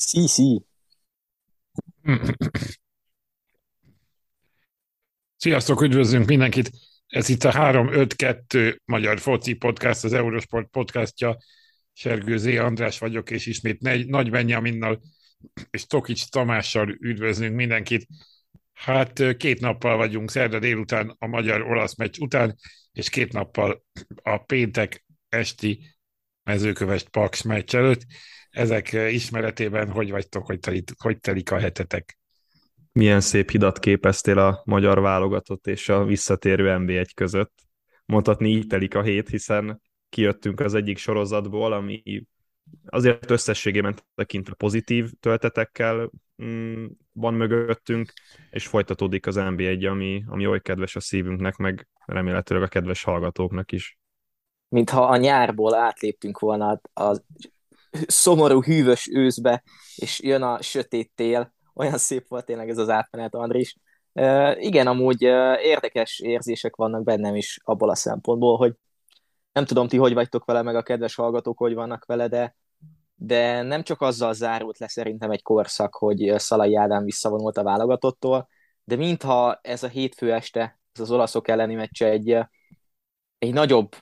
Sí, sí. Sziasztok, üdvözlünk mindenkit! Ez itt a 352 Magyar Foci Podcast, az Eurosport podcastja. Sergő Zé András vagyok, és ismét Nagy Benyaminnal és Tokics Tamással üdvözlünk mindenkit. Hát két nappal vagyunk szerda délután a magyar-olasz meccs után, és két nappal a péntek esti mezőkövest Paks meccs előtt. Ezek ismeretében hogy vagytok, hogy telik, hogy telik a hetetek? Milyen szép hidat képeztél a magyar válogatott és a visszatérő NB1 között. Mondhatni így telik a hét, hiszen kijöttünk az egyik sorozatból, ami azért összességében tekintve pozitív töltetekkel mm, van mögöttünk, és folytatódik az NB1, ami, ami oly kedves a szívünknek, meg remélhetőleg a kedves hallgatóknak is. Mintha a nyárból átléptünk volna a szomorú, hűvös őszbe, és jön a sötét tél. Olyan szép volt tényleg ez az átmenet, Andris. Uh, igen, amúgy érdekes érzések vannak bennem is abból a szempontból, hogy nem tudom, ti hogy vagytok vele, meg a kedves hallgatók hogy vannak vele, de, de nem csak azzal zárult le szerintem egy korszak, hogy Szalai Ádám visszavonult a válogatottól, de mintha ez a hétfő este, ez az olaszok elleni meccse egy, egy nagyobb,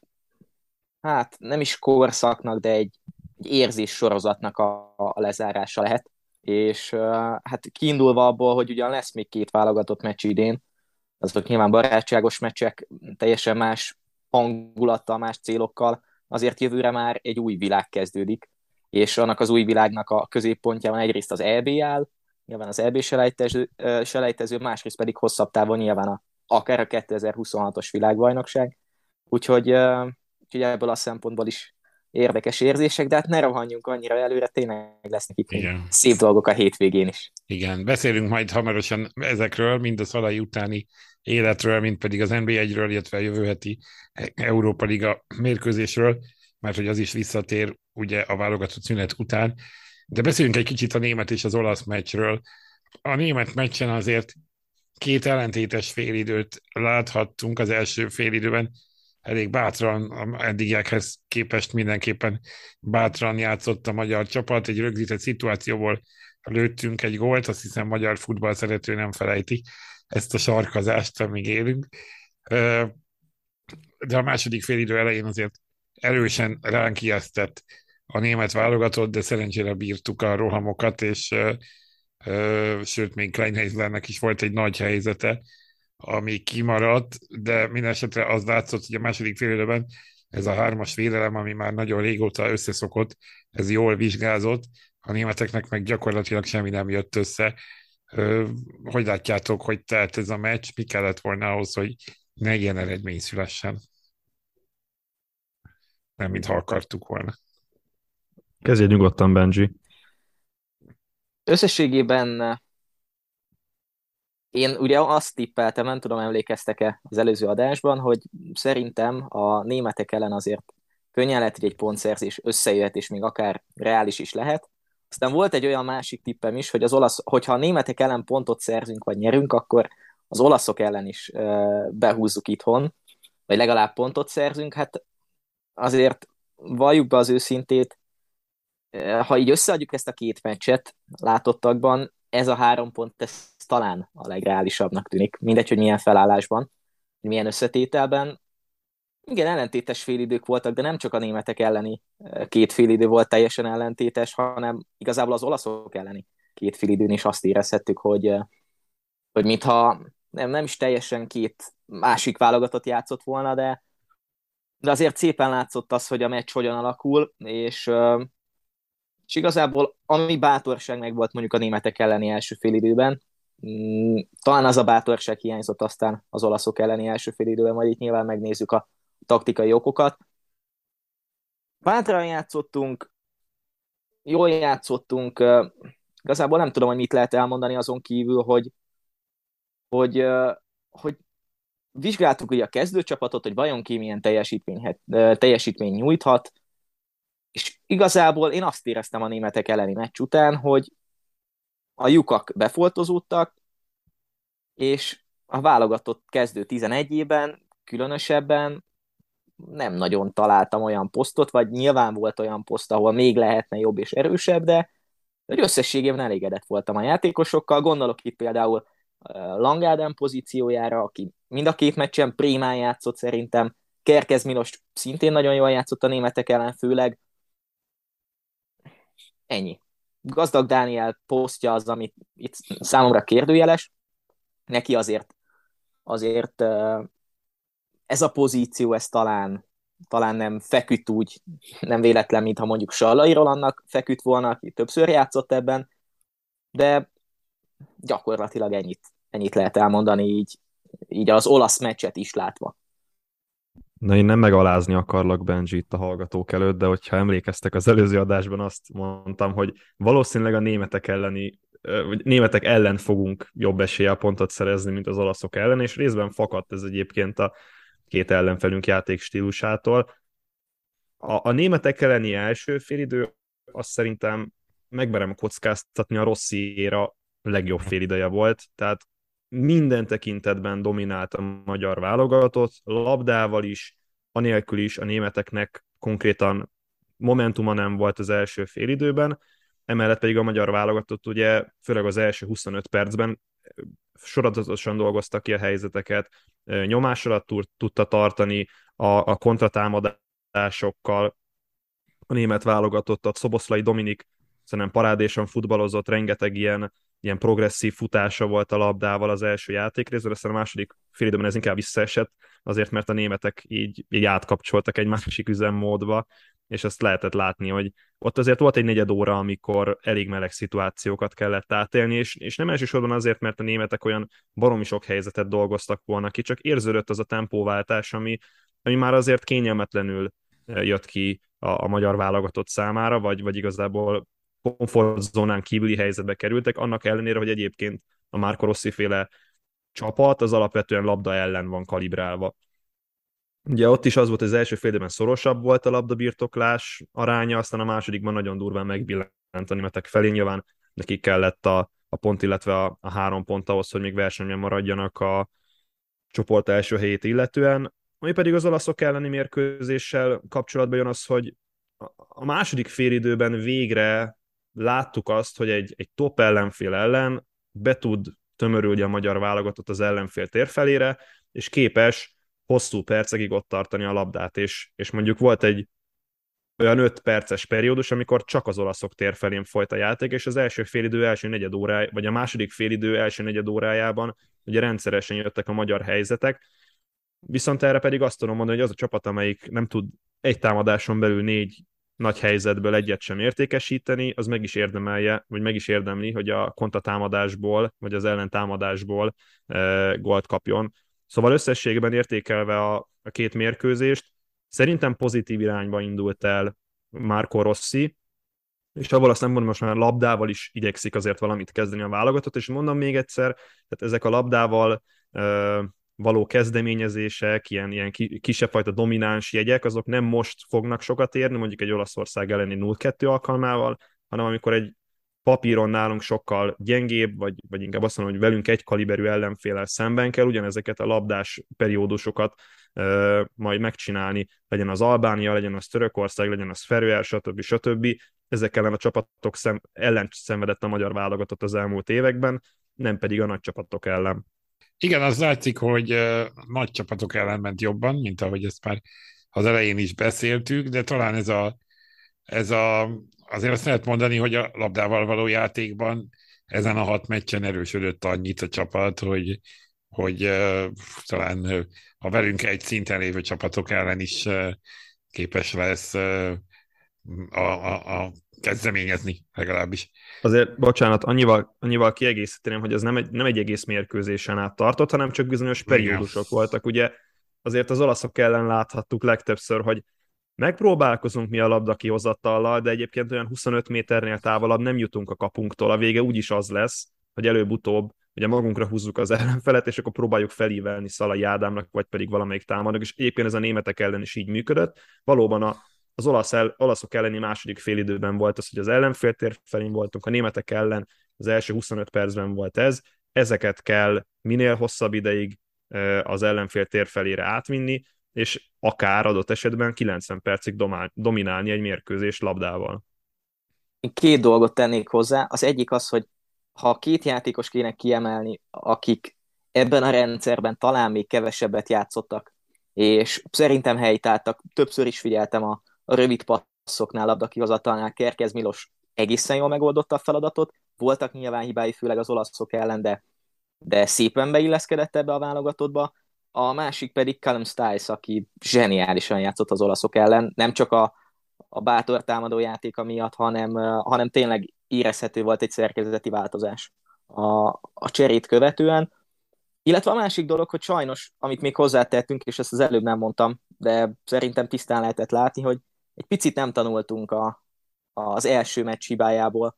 hát nem is korszaknak, de egy, egy érzés sorozatnak a, a lezárása lehet, és hát kiindulva abból, hogy ugyan lesz még két válogatott meccs idén, azok nyilván barátságos meccsek, teljesen más hangulattal, más célokkal, azért jövőre már egy új világ kezdődik, és annak az új világnak a középpontjában egyrészt az EB áll, nyilván az EB selejtező, selejtező másrészt pedig hosszabb távon nyilván a, akár a 2026-os világbajnokság. Úgyhogy, úgyhogy ebből a szempontból is érdekes érzések, de hát ne rohanjunk annyira előre, tényleg lesznek itt Igen. szép dolgok a hétvégén is. Igen, beszélünk majd hamarosan ezekről, mind a szalai utáni életről, mint pedig az NB1-ről, illetve a jövő heti Európa Liga mérkőzésről, mert hogy az is visszatér ugye a válogatott szünet után. De beszéljünk egy kicsit a német és az olasz meccsről. A német meccsen azért két ellentétes félidőt láthattunk az első félidőben, elég bátran, eddigiekhez képest mindenképpen bátran játszott a magyar csapat, egy rögzített szituációból lőttünk egy gólt, azt hiszem magyar futball szerető nem felejti ezt a sarkazást, amíg élünk. De a második félidő elején azért erősen ránk ijesztett a német válogatott, de szerencsére bírtuk a rohamokat, és sőt, még Kleinheislernek is volt egy nagy helyzete, ami kimaradt, de minden esetre az látszott, hogy a második fél ez a hármas védelem, ami már nagyon régóta összeszokott, ez jól vizsgázott, a németeknek meg gyakorlatilag semmi nem jött össze. Hogy látjátok, hogy telt ez a meccs, mi kellett volna ahhoz, hogy ne ilyen eredmény szülessen? Nem, mintha akartuk volna. Kezdje nyugodtan, Benji. Összességében én ugye azt tippeltem, nem tudom, emlékeztek-e az előző adásban, hogy szerintem a németek ellen azért könnyen lehet, hogy egy pontszerzés összejöhet, és még akár reális is lehet. Aztán volt egy olyan másik tippem is, hogy az olasz, hogyha a németek ellen pontot szerzünk, vagy nyerünk, akkor az olaszok ellen is behúzzuk itthon, vagy legalább pontot szerzünk. Hát azért valljuk be az őszintét, ha így összeadjuk ezt a két meccset látottakban, ez a három pont, ez talán a legreálisabbnak tűnik. Mindegy, hogy milyen felállásban, milyen összetételben. Igen, ellentétes félidők voltak, de nem csak a németek elleni eh, két félidő volt teljesen ellentétes, hanem igazából az olaszok elleni két félidőn is azt érezhettük, hogy, eh, hogy mintha nem, nem is teljesen két másik válogatott játszott volna, de, de azért szépen látszott az, hogy a meccs hogyan alakul, és eh, és igazából ami bátorság meg volt mondjuk a németek elleni első félidőben, talán az a bátorság hiányzott aztán az olaszok elleni első félidőben, majd itt nyilván megnézzük a taktikai okokat. Bátran játszottunk, jól játszottunk, igazából nem tudom, hogy mit lehet elmondani azon kívül, hogy, hogy, hogy vizsgáltuk ugye a kezdőcsapatot, hogy vajon ki milyen teljesítmény, teljesítmény nyújthat, és igazából én azt éreztem a németek elleni meccs után, hogy a lyukak befoltozódtak, és a válogatott kezdő 11-ében különösebben nem nagyon találtam olyan posztot, vagy nyilván volt olyan poszt, ahol még lehetne jobb és erősebb, de, hogy összességében elégedett voltam a játékosokkal, gondolok itt például Langáden pozíciójára, aki mind a két meccsen prémán játszott szerintem, Kerkez Milos szintén nagyon jól játszott a németek ellen, főleg. Ennyi. Gazdag Dániel posztja az, amit itt számomra kérdőjeles. Neki azért, azért ez a pozíció, ez talán, talán nem feküdt úgy, nem véletlen, mintha mondjuk Sallai Rolandnak feküdt volna, aki többször játszott ebben, de gyakorlatilag ennyit, ennyit lehet elmondani így, így az olasz meccset is látva. Na én nem megalázni akarlak Benji itt a hallgatók előtt, de hogyha emlékeztek az előző adásban azt mondtam, hogy valószínűleg a németek elleni vagy németek ellen fogunk jobb eséllyel pontot szerezni, mint az olaszok ellen, és részben fakadt ez egyébként a két ellenfelünk játék stílusától. A, a németek elleni első félidő azt szerintem megmerem kockáztatni a Rossziéra legjobb félideje volt, tehát minden tekintetben dominált a magyar válogatott, labdával is, anélkül is a németeknek konkrétan momentuma nem volt az első félidőben, emellett pedig a magyar válogatott ugye főleg az első 25 percben sorozatosan dolgoztak ki a helyzeteket, nyomás alatt tudta tartani a, a kontratámadásokkal. A német válogatottat, Szoboszlai Dominik szerintem parádésan futballozott, rengeteg ilyen ilyen progresszív futása volt a labdával az első játékrészben, aztán a második fél ez inkább visszaesett, azért mert a németek így, így átkapcsoltak egy másik üzemmódba, és azt lehetett látni, hogy ott azért volt egy negyed óra, amikor elég meleg szituációkat kellett átélni, és, és nem elsősorban azért, mert a németek olyan baromi sok helyzetet dolgoztak volna ki, csak érződött az a tempóváltás, ami, ami már azért kényelmetlenül eh, jött ki a, a magyar válogatott számára, vagy, vagy igazából komfortzónán kívüli helyzetbe kerültek, annak ellenére, hogy egyébként a Marco Rossi féle csapat az alapvetően labda ellen van kalibrálva. Ugye ott is az volt, hogy az első félidőben szorosabb volt a labdabirtoklás aránya, aztán a másodikban nagyon durván megbillent a németek felé. Nyilván nekik kellett a, a pont, illetve a, a három pont ahhoz, hogy még versenyben maradjanak a csoport első helyét illetően. Ami pedig az olaszok elleni mérkőzéssel kapcsolatban jön az, hogy a második félidőben végre láttuk azt, hogy egy, egy top ellenfél ellen be tud tömörülni a magyar válogatott az ellenfél térfelére, és képes hosszú percekig ott tartani a labdát, és, és mondjuk volt egy olyan 5 perces periódus, amikor csak az olaszok térfelén folyt a játék, és az első félidő első negyed órája, vagy a második félidő első negyed órájában ugye rendszeresen jöttek a magyar helyzetek, viszont erre pedig azt tudom mondani, hogy az a csapat, amelyik nem tud egy támadáson belül négy nagy helyzetből egyet sem értékesíteni, az meg is érdemelje, vagy meg is érdemli, hogy a kontatámadásból, vagy az ellentámadásból e, gólt kapjon. Szóval összességben értékelve a, a két mérkőzést, szerintem pozitív irányba indult el Marco Rossi, és abból azt nem mondom, most már labdával is igyekszik azért valamit kezdeni a válogatott, és mondom még egyszer, tehát ezek a labdával e, való kezdeményezések, ilyen, ilyen kisebb fajta domináns jegyek, azok nem most fognak sokat érni, mondjuk egy Olaszország elleni 0-2 alkalmával, hanem amikor egy papíron nálunk sokkal gyengébb, vagy, vagy inkább azt mondom, hogy velünk egy kaliberű ellenfélel szemben kell ugyanezeket a labdás periódusokat uh, majd megcsinálni, legyen az Albánia, legyen az Törökország, legyen az Ferőer, stb. stb. Ezek ellen a csapatok szem, ellen szenvedett a magyar válogatott az elmúlt években, nem pedig a nagy csapatok ellen. Igen, az látszik, hogy nagy csapatok ellen ment jobban, mint ahogy ezt már az elején is beszéltük, de talán ez a, ez a azért azt lehet mondani, hogy a labdával való játékban ezen a hat meccsen erősödött annyit a csapat, hogy, hogy uh, talán a velünk egy szinten lévő csapatok ellen is uh, képes lesz uh, a, a, a kezdeményezni legalábbis. Azért, bocsánat, annyival, annyival kiegészíteném, hogy ez nem egy, nem egy egész mérkőzésen át tartott, hanem csak bizonyos periódusok Igen. voltak. Ugye azért az olaszok ellen láthattuk legtöbbször, hogy megpróbálkozunk mi a labda kihozatallal, de egyébként olyan 25 méternél távolabb nem jutunk a kapunktól. A vége úgyis az lesz, hogy előbb-utóbb ugye magunkra húzzuk az ellenfelet, és akkor próbáljuk felívelni Szalai Ádámnak, vagy pedig valamelyik támadnak, és egyébként ez a németek ellen is így működött. Valóban a az olasz el, olaszok elleni második félidőben volt az, hogy az ellenféltér felén voltunk, a németek ellen az első 25 percben volt ez, ezeket kell minél hosszabb ideig az ellenfél tér átvinni, és akár adott esetben 90 percig domál, dominálni egy mérkőzés labdával. én két dolgot tennék hozzá. Az egyik az, hogy ha két játékos kéne kiemelni, akik ebben a rendszerben talán még kevesebbet játszottak, és szerintem helytáltak, többször is figyeltem a, a rövid passzoknál, labdakihozatalnál, Kerkez Milos egészen jól megoldotta a feladatot, voltak nyilván hibái, főleg az olaszok ellen, de, de szépen beilleszkedett ebbe a válogatottba. A másik pedig Callum Stiles, aki zseniálisan játszott az olaszok ellen, nem csak a, a bátor támadó játéka miatt, hanem, hanem tényleg érezhető volt egy szerkezeti változás a, a cserét követően. Illetve a másik dolog, hogy sajnos, amit még hozzátettünk, és ezt az előbb nem mondtam, de szerintem tisztán lehetett látni, hogy egy picit nem tanultunk a, az első meccs hibájából,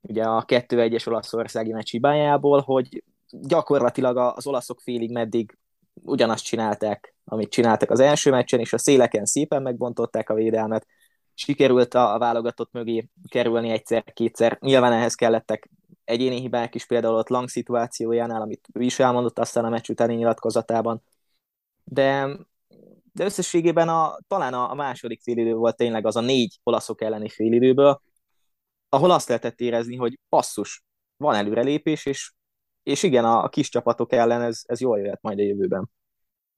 ugye a 2-1-es olaszországi meccs hibájából, hogy gyakorlatilag az olaszok félig meddig ugyanazt csinálták, amit csináltak az első meccsen, és a széleken szépen megbontották a védelmet, sikerült a, a válogatott mögé kerülni egyszer-kétszer. Nyilván ehhez kellettek egyéni hibák is, például ott Lang szituációjánál, amit ő is elmondott aztán a meccs utáni nyilatkozatában. De, de összességében a, talán a, második félidő volt tényleg az a négy olaszok elleni félidőből, ahol azt lehetett érezni, hogy passzus, van előrelépés, és, és igen, a, a kis csapatok ellen ez, ez jól jöhet majd a jövőben.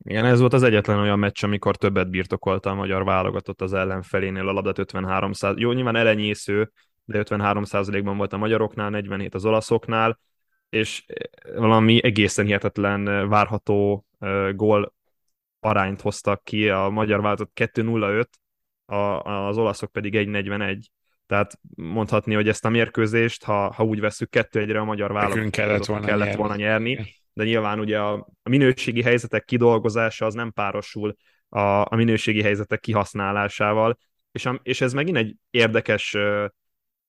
Igen, ez volt az egyetlen olyan meccs, amikor többet birtokolta a magyar válogatott az ellenfelénél a labdat 53 száz... Jó, nyilván elenyésző, de 53 ban volt a magyaroknál, 47 az olaszoknál, és valami egészen hihetetlen várható gól arányt hoztak ki, a magyar válogatott 2-0-5, az olaszok pedig 1-41. Tehát mondhatni, hogy ezt a mérkőzést, ha, ha úgy veszük kettő egyre a magyar válogatott kellett volna, kellett nyerni. volna nyerni, de nyilván ugye a, a minőségi helyzetek kidolgozása az nem párosul a, a minőségi helyzetek kihasználásával, és, a, és ez megint egy érdekes uh,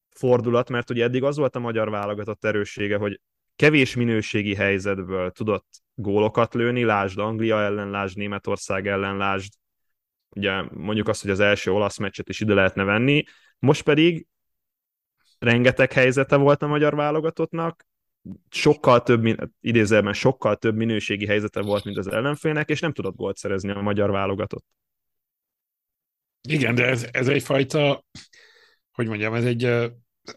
fordulat, mert ugye eddig az volt a magyar válogatott erőssége, hogy kevés minőségi helyzetből tudott gólokat lőni, lásd Anglia ellen, lásd Németország ellen, lásd ugye mondjuk azt, hogy az első olasz meccset is ide lehetne venni, most pedig rengeteg helyzete volt a magyar válogatottnak, sokkal több, idézelben sokkal több minőségi helyzete volt, mint az ellenfélnek, és nem tudott gólt szerezni a magyar válogatott. Igen, de ez, ez egyfajta, hogy mondjam, ez egy a,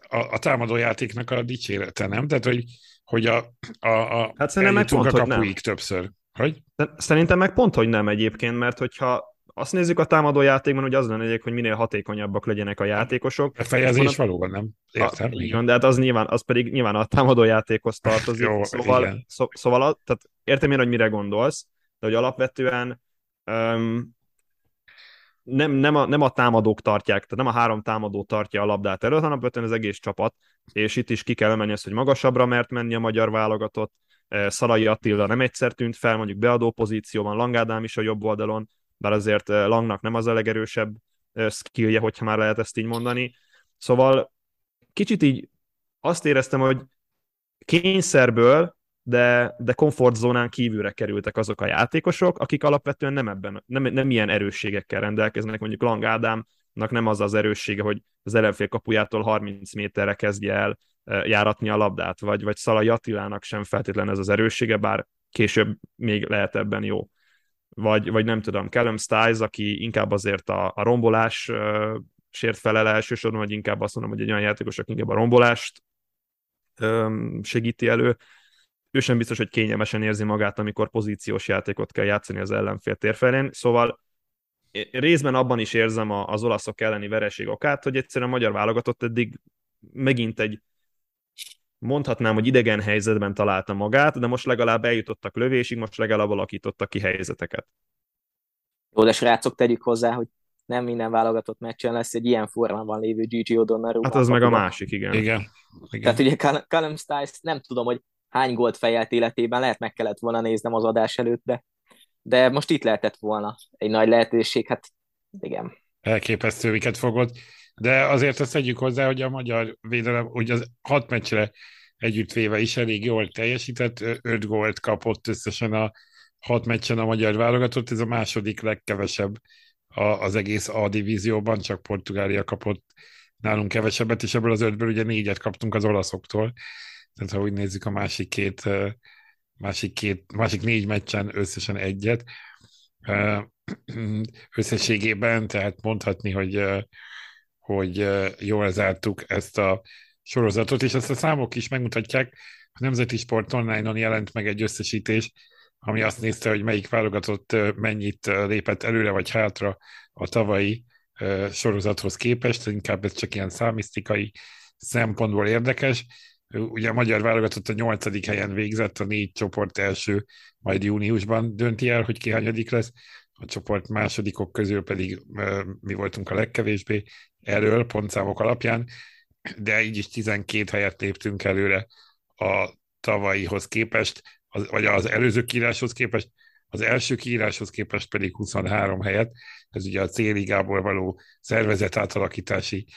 a támadójátéknak a dicsérete, nem? Tehát, hogy, hogy a, a, a hát szerintem meg pont, a kapuig többször. Hogy? Szerintem meg pont, hogy nem egyébként, mert hogyha azt nézzük a támadó játékban, hogy az lenne hogy minél hatékonyabbak legyenek a játékosok. A fejezés valóban nem. Értem. A, igen, de hát az nyilván, az pedig nyilván a támadó játékhoz tartozik. Jó, szóval, szó, szóval tehát értem én, hogy mire gondolsz, de hogy alapvetően um, nem, nem, a, nem a támadók tartják, tehát nem a három támadó tartja a labdát előtt, hanem alapvetően az egész csapat, és itt is ki kell emelni azt, hogy magasabbra mert menni a magyar válogatott, Szalai Attila nem egyszer tűnt fel, mondjuk beadó pozícióban, Langádám is a jobb oldalon, bár azért eh, Langnak nem az a legerősebb eh, skillje, hogyha már lehet ezt így mondani. Szóval kicsit így azt éreztem, hogy kényszerből, de, de komfortzónán kívülre kerültek azok a játékosok, akik alapvetően nem ebben, nem, nem ilyen erősségekkel rendelkeznek, mondjuk Lang Ádámnak nem az az erőssége, hogy az ellenfél kapujától 30 méterre kezdje el járatni a labdát, vagy, vagy Szalai Attilának sem feltétlenül ez az erőssége, bár később még lehet ebben jó vagy, vagy nem tudom, Callum Stiles, aki inkább azért a, a rombolás uh, sért felel elsősorban, vagy inkább azt mondom, hogy egy olyan játékos, aki inkább a rombolást um, segíti elő. Ő sem biztos, hogy kényelmesen érzi magát, amikor pozíciós játékot kell játszani az ellenfél térfelén. Szóval részben abban is érzem az olaszok elleni vereség okát, hogy egyszerűen a magyar válogatott eddig megint egy mondhatnám, hogy idegen helyzetben találta magát, de most legalább eljutottak lövésig, most legalább alakítottak ki helyzeteket. Jó, de srácok, tegyük hozzá, hogy nem minden válogatott meccsen lesz egy ilyen formában lévő Gigi O'Donnell. Hát az meg a másik, igen. Igen. igen. Tehát ugye Callum Stiles nem tudom, hogy hány gólt fejelt életében, lehet meg kellett volna néznem az adás előtt, de, de most itt lehetett volna egy nagy lehetőség, hát igen. Elképesztő, miket fogod de azért azt tegyük hozzá, hogy a magyar védelem, hogy az hat meccsre együttvéve is elég jól teljesített, öt gólt kapott összesen a hat meccsen a magyar válogatott, ez a második legkevesebb az egész A divízióban, csak Portugália kapott nálunk kevesebbet, és ebből az ötből ugye négyet kaptunk az olaszoktól. Tehát ha úgy nézzük a másik két, másik, két, másik négy meccsen összesen egyet. Összességében, tehát mondhatni, hogy hogy jól zártuk ezt a sorozatot, és ezt a számok is megmutatják. A Nemzeti Sport Online-on jelent meg egy összesítés, ami azt nézte, hogy melyik válogatott mennyit lépett előre vagy hátra a tavalyi sorozathoz képest, inkább ez csak ilyen számisztikai szempontból érdekes. Ugye a magyar válogatott a nyolcadik helyen végzett, a négy csoport első, majd júniusban dönti el, hogy ki hányadik lesz, a csoport másodikok közül pedig mi voltunk a legkevésbé erről pontszámok alapján, de így is 12 helyet léptünk előre a tavalyihoz képest, az, vagy az előző kiíráshoz képest, az első kiíráshoz képest pedig 23 helyet. Ez ugye a C-ligából való szervezet átalakítási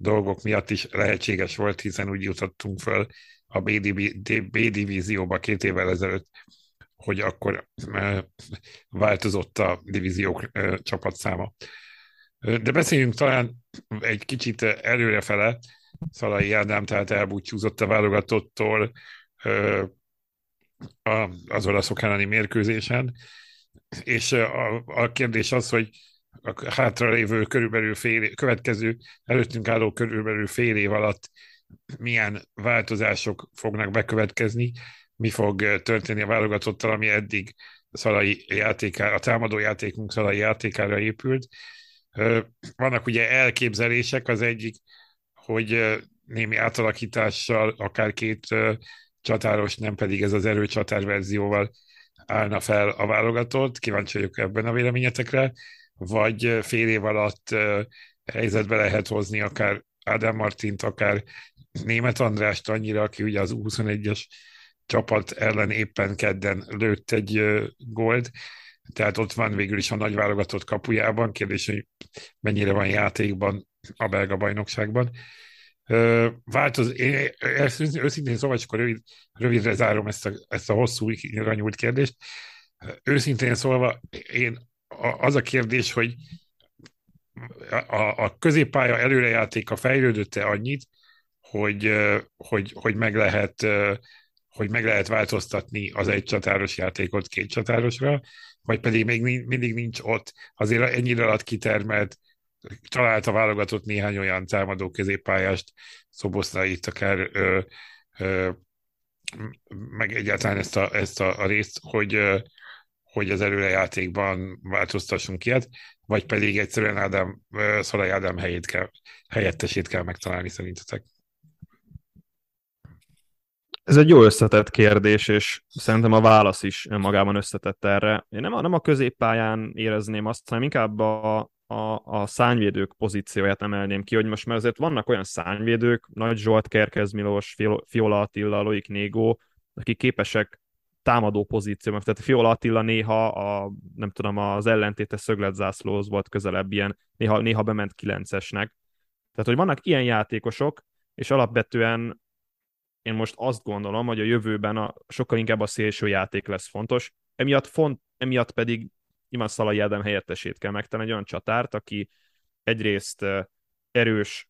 dolgok miatt is lehetséges volt, hiszen úgy jutottunk föl a B-divízióba két évvel ezelőtt, hogy akkor változott a divíziók csapatszáma. De beszéljünk talán egy kicsit előrefele. Szalai Ádám tehát elbúcsúzott a válogatottól az olaszok elleni mérkőzésen, és a, a kérdés az, hogy a hátralévő körülbelül fél, következő előttünk álló körülbelül fél év alatt milyen változások fognak bekövetkezni, mi fog történni a válogatottal, ami eddig Szalai játékára, a támadó játékunk Szalai játékára épült. Vannak ugye elképzelések, az egyik, hogy némi átalakítással akár két csatáros, nem pedig ez az erőcsatár verzióval állna fel a válogatott. Kíváncsi vagyok ebben a véleményetekre vagy fél év alatt helyzetbe lehet hozni akár Ádám Martint, akár Német Andrást annyira, aki ugye az 21-es csapat ellen éppen kedden lőtt egy gólt, tehát ott van végül is a nagy válogatott kapujában, kérdés, hogy mennyire van játékban a belga bajnokságban. Változ, én őszintén szóval, csak rövid, rövidre zárom ezt a, ezt a hosszú, nyúlt kérdést. Őszintén szólva, én az a kérdés, hogy a, a középpálya előrejátéka fejlődött-e annyit, hogy, hogy, hogy, meg lehet, hogy meg lehet változtatni az egy csatáros játékot két csatárosra, vagy pedig még mindig nincs ott. Azért ennyire alatt kitermelt, találta válogatott néhány olyan támadó középpályást, itt akár ö, ö, meg egyáltalán ezt a, ezt a, a részt, hogy, hogy az előrejátékban változtassunk ilyet, vagy pedig egyszerűen Ádám, Szalai Ádám helyét kell, helyettesét kell megtalálni szerintetek? Ez egy jó összetett kérdés, és szerintem a válasz is magában összetett erre. Én nem a, nem a középpályán érezném azt, hanem inkább a, a, a szányvédők pozícióját emelném ki, hogy most már azért vannak olyan szányvédők, Nagy Zsolt, Kerkez Milos, Fiola Attila, Loik Négó, akik képesek támadó pozícióban. Tehát Fiola Attila néha a, nem tudom, az ellentéte szögletzászlóhoz volt közelebb ilyen, néha, néha bement kilencesnek. Tehát, hogy vannak ilyen játékosok, és alapvetően én most azt gondolom, hogy a jövőben a, sokkal inkább a szélső játék lesz fontos, emiatt, font, emiatt pedig Iman Szalai Ádám helyettesét kell megtenni, egy olyan csatárt, aki egyrészt erős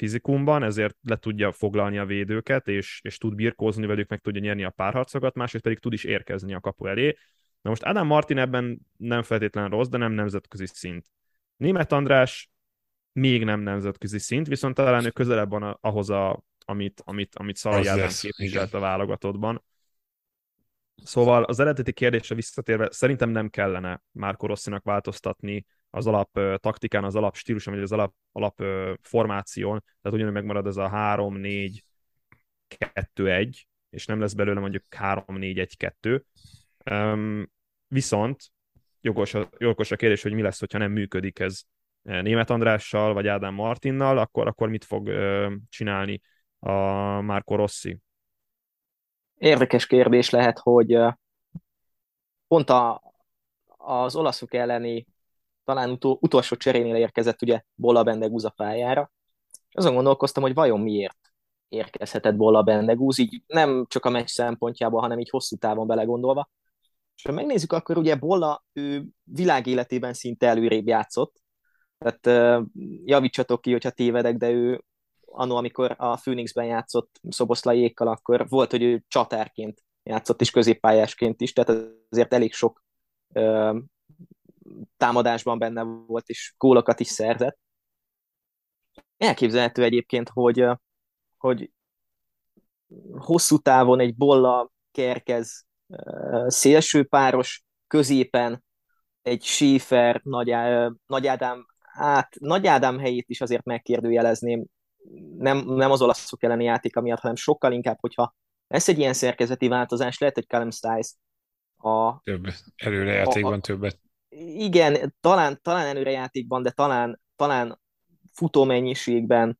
fizikumban, ezért le tudja foglalni a védőket, és, és tud birkózni velük, meg tudja nyerni a párharcokat, másrészt pedig tud is érkezni a kapu elé. Na most Adam Martin ebben nem feltétlenül rossz, de nem nemzetközi szint. Német András még nem nemzetközi szint, viszont talán ő közelebb van ahhoz, a, amit, amit, amit Szalai Ádám képviselt a válogatottban. Szóval az eredeti kérdésre visszatérve, szerintem nem kellene Márko Rosszinak változtatni az alap taktikán, az alap stíluson, vagy az alap, alap formáción, tehát ugyanúgy megmarad ez a 3, 4, 2, 1, és nem lesz belőle mondjuk 3, 4, 1, 2. Um, viszont jogos a, jogos a kérdés, hogy mi lesz, hogyha nem működik ez Német Andrással, vagy Ádám Martinnal, akkor, akkor mit fog uh, csinálni a Marco Rossi? Érdekes kérdés lehet, hogy pont a, az olaszok elleni talán utol, utolsó cserénél érkezett ugye Bola Bendegúz a pályára, és azon gondolkoztam, hogy vajon miért érkezhetett Bola Bendegúz, így nem csak a meccs szempontjából, hanem így hosszú távon belegondolva. És ha megnézzük, akkor ugye Bola ő világéletében szinte előrébb játszott, tehát javítsatok ki, hogyha tévedek, de ő annó, amikor a Phoenixben játszott Szoboszlaiékkal, akkor volt, hogy ő csatárként játszott, és középpályásként is, tehát azért elég sok támadásban benne volt, és gólokat is szerzett. elképzelhető egyébként, hogy, hogy hosszú távon egy bolla kerkez szélső páros, középen egy Schäfer, Nagy, Nagy Ádám, hát Nagy Ádám helyét is azért megkérdőjelezném, nem, nem az olaszok elleni játéka miatt, hanem sokkal inkább, hogyha lesz egy ilyen szerkezeti változás, lehet, hogy Callum Stiles a... Több előrejátékban a, a, többet. Igen, talán, talán előrejátékban, de talán, talán futómennyiségben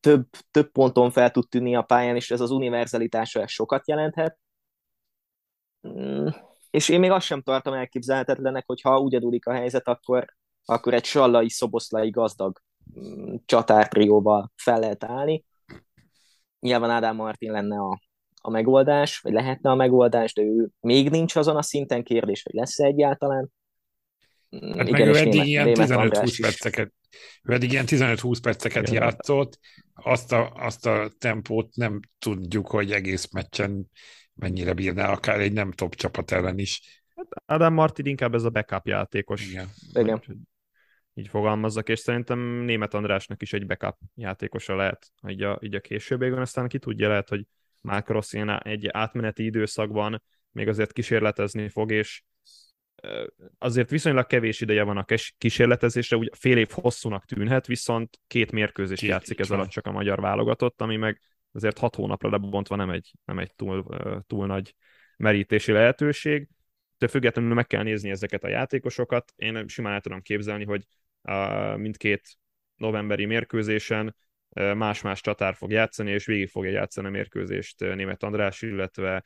több, több ponton fel tud tűnni a pályán, és ez az univerzalitása sokat jelenthet. Mm, és én még azt sem tartom elképzelhetetlenek, hogy ha úgy adódik a helyzet, akkor, akkor egy sallai, szoboszlai gazdag mm, csatártrióval fel lehet állni. Nyilván Ádám Martin lenne a, a megoldás, vagy lehetne a megoldás, de ő még nincs azon a szinten kérdés, hogy lesz -e egyáltalán. Hát Igen, meg ő eddig ilyen 15-20 perceket, ő eddig ilyen 15-20 perceket Igen. játszott, azt a, azt a tempót nem tudjuk, hogy egész meccsen mennyire bírná, akár egy nem top csapat ellen is. Hát Adam Martin inkább ez a backup játékos. Igen. Igen. Így fogalmazzak, és szerintem Német Andrásnak is egy backup játékosa lehet így a, így a későbbiekben, aztán ki tudja, lehet, hogy Mark Rossi egy átmeneti időszakban még azért kísérletezni fog, és azért viszonylag kevés ideje van a kísérletezésre, úgy fél év hosszúnak tűnhet, viszont két mérkőzés két, játszik ez alatt csak a magyar válogatott, ami meg azért hat hónapra lebontva nem egy, nem egy túl, túl nagy merítési lehetőség. De függetlenül meg kell nézni ezeket a játékosokat. Én simán el tudom képzelni, hogy a mindkét novemberi mérkőzésen más-más csatár fog játszani, és végig fogja játszani a mérkőzést német András, illetve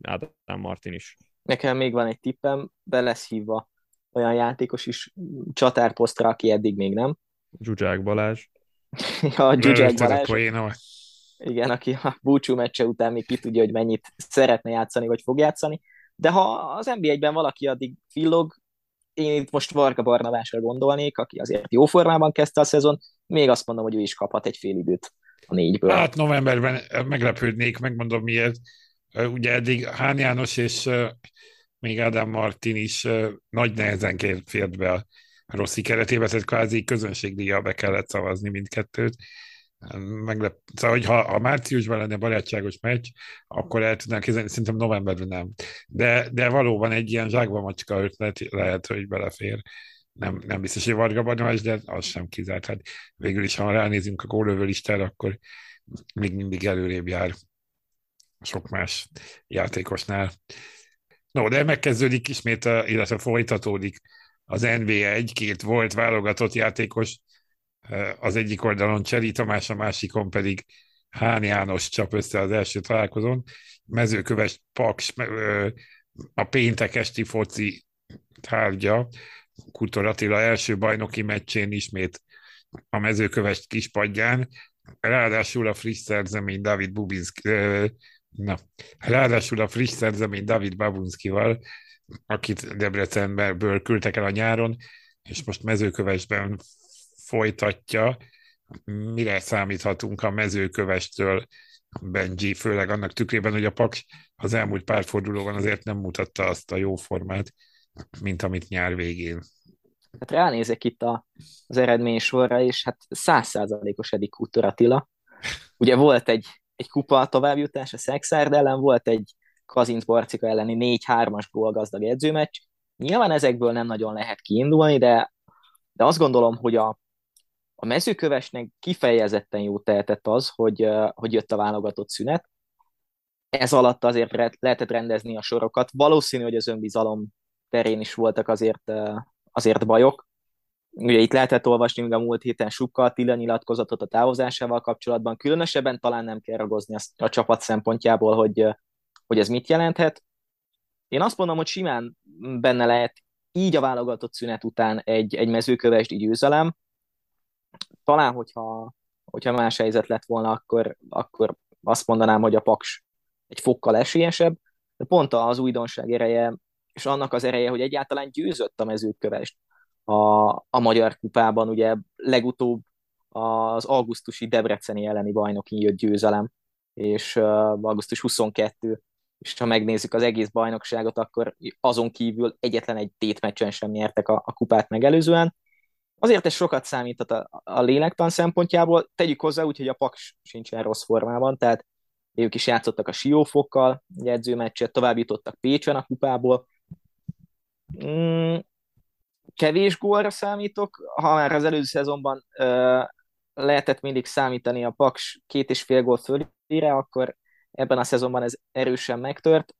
Ádám Martin is. Nekem még van egy tippem, be lesz hívva olyan játékos is csatárposztra, aki eddig még nem. Zsuzsák Balázs. ja, Zsuzsák Balázs. Igen, aki a búcsú meccse után még ki tudja, hogy mennyit szeretne játszani, vagy fog játszani. De ha az NBA-ben valaki addig villog, én itt most Varga Barnabásra gondolnék, aki azért jó formában kezdte a szezon, még azt mondom, hogy ő is kaphat egy fél időt a négyből. Hát novemberben meglepődnék, megmondom miért. Ugye eddig Hán János és még Ádám Martin is nagy nehezen fért be a Rossi keretébe, tehát kvázi közönségdíjjal be kellett szavazni mindkettőt. Meglep... Szóval, hogy ha, ha márciusban lenne barátságos meccs, akkor el tudnánk kézelni, szerintem novemberben nem. De, de valóban egy ilyen zsákba macska ötlet lehet, hogy belefér. Nem, nem biztos, hogy Varga Barnabás, de az sem kizárt. Hát végül is, ha ránézünk a gólövő listára, akkor még mindig előrébb jár sok más játékosnál. No, de megkezdődik ismét, illetve folytatódik az NB1, két volt válogatott játékos, az egyik oldalon Cseri Tamás, a másikon pedig Hán János csap össze az első találkozón. Mezőköves Paks, a péntek esti foci tárgya, Kutor Attila első bajnoki meccsén ismét a mezőköves kispadján, ráadásul a friss szerzemény David Bubinski, na, ráadásul a friss szerzemény David Babunskival, akit Debrecenből küldtek el a nyáron, és most mezőkövesben folytatja. Mire számíthatunk a mezőkövestől, Benji, főleg annak tükrében, hogy a Paks az elmúlt pár fordulóban azért nem mutatta azt a jó formát, mint amit nyár végén. Hát ránézek itt a, az eredmény sorra, és hát százszázalékos Edik Attila. Ugye volt egy, egy kupa továbbjutás a Szexárd ellen, volt egy Kazinc Barcika elleni 4-3-as gólgazdag edzőmeccs. Nyilván ezekből nem nagyon lehet kiindulni, de, de azt gondolom, hogy a, a mezőkövesnek kifejezetten jó tehetett az, hogy, hogy jött a válogatott szünet. Ez alatt azért lehetett rendezni a sorokat. Valószínű, hogy az önbizalom terén is voltak azért, azért bajok. Ugye itt lehetett olvasni még a múlt héten Sukka Attila nyilatkozatot a távozásával kapcsolatban. Különösebben talán nem kell ragozni a csapat szempontjából, hogy, hogy ez mit jelenthet. Én azt mondom, hogy simán benne lehet így a válogatott szünet után egy, egy mezőkövesdi győzelem, talán, hogyha, hogyha más helyzet lett volna, akkor, akkor azt mondanám, hogy a Paks egy fokkal esélyesebb, de pont az újdonság ereje, és annak az ereje, hogy egyáltalán győzött a mezőkövest a, a Magyar Kupában, ugye legutóbb az augusztusi Debreceni elleni bajnoki jött győzelem, és uh, augusztus 22, és ha megnézzük az egész bajnokságot, akkor azon kívül egyetlen egy tétmeccsen sem nyertek a, a kupát megelőzően, azért ez sokat számíthat a, a lélektan szempontjából. Tegyük hozzá úgy, hogy a Paks sincsen rossz formában, tehát ők is játszottak a Siófokkal, egy edzőmeccset, tovább jutottak Pécsen a kupából. Mm, kevés gólra számítok, ha már az előző szezonban ö, lehetett mindig számítani a Paks két és fél gól fölére, akkor ebben a szezonban ez erősen megtört.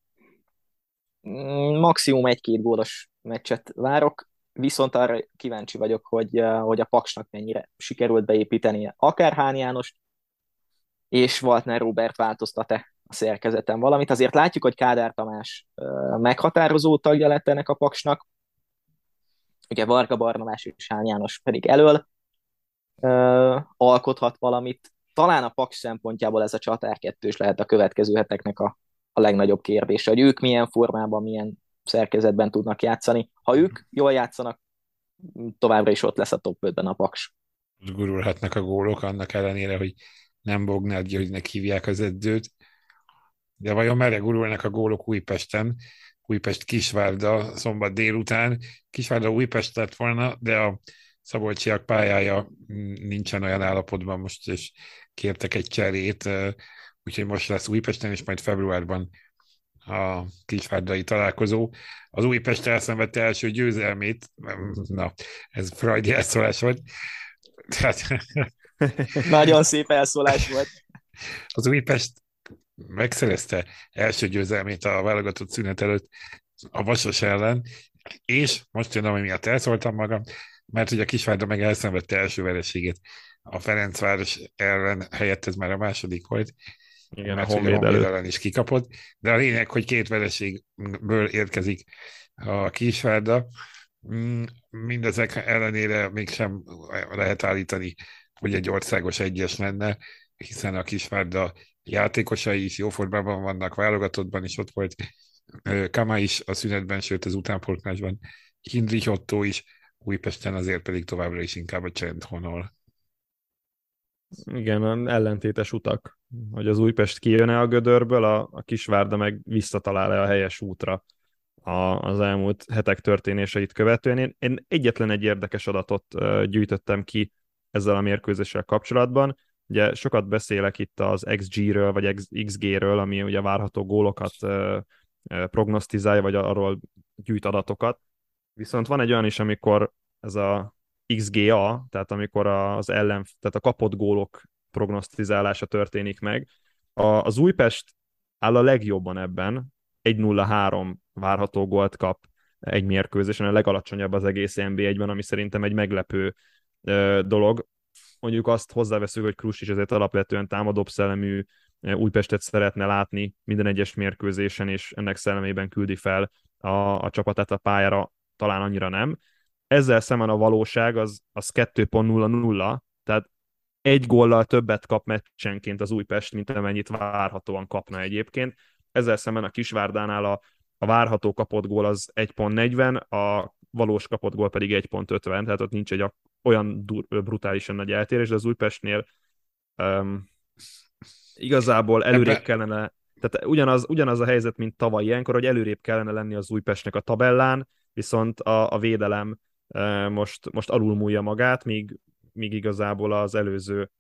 Mm, maximum egy-két gólos meccset várok, viszont arra kíváncsi vagyok, hogy, hogy a Paksnak mennyire sikerült beépíteni akár Hán Jánost, és Waltner Robert változtat-e a szerkezeten valamit. Azért látjuk, hogy Kádár Tamás meghatározó tagja lett ennek a Paksnak, ugye Varga Barnabás és Hán János pedig elől alkothat valamit. Talán a Paks szempontjából ez a csatár kettős lehet a következő heteknek a, a legnagyobb kérdése, hogy ők milyen formában, milyen szerkezetben tudnak játszani. Ha ők jól játszanak, továbbra is ott lesz a top 5-ben a Paks. Gurulhatnak a gólok, annak ellenére, hogy nem Bognár Györgynek hívják az edzőt. De vajon merre gurulnak a gólok Újpesten? Újpest Kisvárda szombat délután. Kisvárda Újpest lett volna, de a Szabolcsiak pályája nincsen olyan állapotban most, és kértek egy cserét, úgyhogy most lesz Újpesten, és majd februárban a kisvárdai találkozó. Az Újpest elszenvedte első győzelmét, na, ez Freudi elszólás volt. Tehát... Nagyon szép elszólás volt. Az Újpest megszerezte első győzelmét a válogatott szünet előtt a Vasas ellen, és most jön, ami miatt elszóltam magam, mert ugye a Kisvárda meg elszenvedte első vereségét. A Ferencváros ellen, helyett ez már a második volt, igen, mert a Honvéd ellen is kikapott, de a lényeg, hogy két vereségből érkezik a Kisvárda, mm, mindezek ellenére mégsem lehet állítani, hogy egy országos egyes lenne, hiszen a Kisvárda játékosai is jó formában vannak, válogatottban is ott volt Kama is a szünetben, sőt az utánpolknásban, Hindrich Otto is, Újpesten azért pedig továbbra is inkább a csend honol. Igen, ellentétes utak, hogy az Újpest kijön-e a gödörből, a, a Kisvárda meg visszatalál-e a helyes útra a, az elmúlt hetek történéseit követően. Én, én egyetlen egy érdekes adatot gyűjtöttem ki ezzel a mérkőzéssel kapcsolatban. Ugye sokat beszélek itt az XG-ről, vagy XG-ről, ami ugye várható gólokat prognosztizálja, vagy arról gyűjt adatokat. Viszont van egy olyan is, amikor ez a XGA, tehát amikor az ellen, tehát a kapott gólok prognosztizálása történik meg. A, az Újpest áll a legjobban ebben, 1-0-3 várható gólt kap egy mérkőzésen, a legalacsonyabb az egész NB1-ben, ami szerintem egy meglepő ö, dolog. Mondjuk azt hozzáveszünk, hogy Krus is azért alapvetően támadóbb szellemű Újpestet szeretne látni minden egyes mérkőzésen, és ennek szellemében küldi fel a, a csapatát a pályára, talán annyira nem ezzel szemben a valóság az, az 2.00, tehát egy góllal többet kap meccsenként az Újpest, mint amennyit várhatóan kapna egyébként. Ezzel szemben a Kisvárdánál a, a várható kapott gól az 1.40, a valós kapott gól pedig 1.50, tehát ott nincs egy olyan dur, brutálisan nagy eltérés, de az Újpestnél um, igazából előrébb kellene, tehát ugyanaz, ugyanaz a helyzet, mint tavaly ilyenkor, hogy előrébb kellene lenni az Újpestnek a tabellán, viszont a, a védelem most, most alulmúlja magát, míg, míg igazából az előző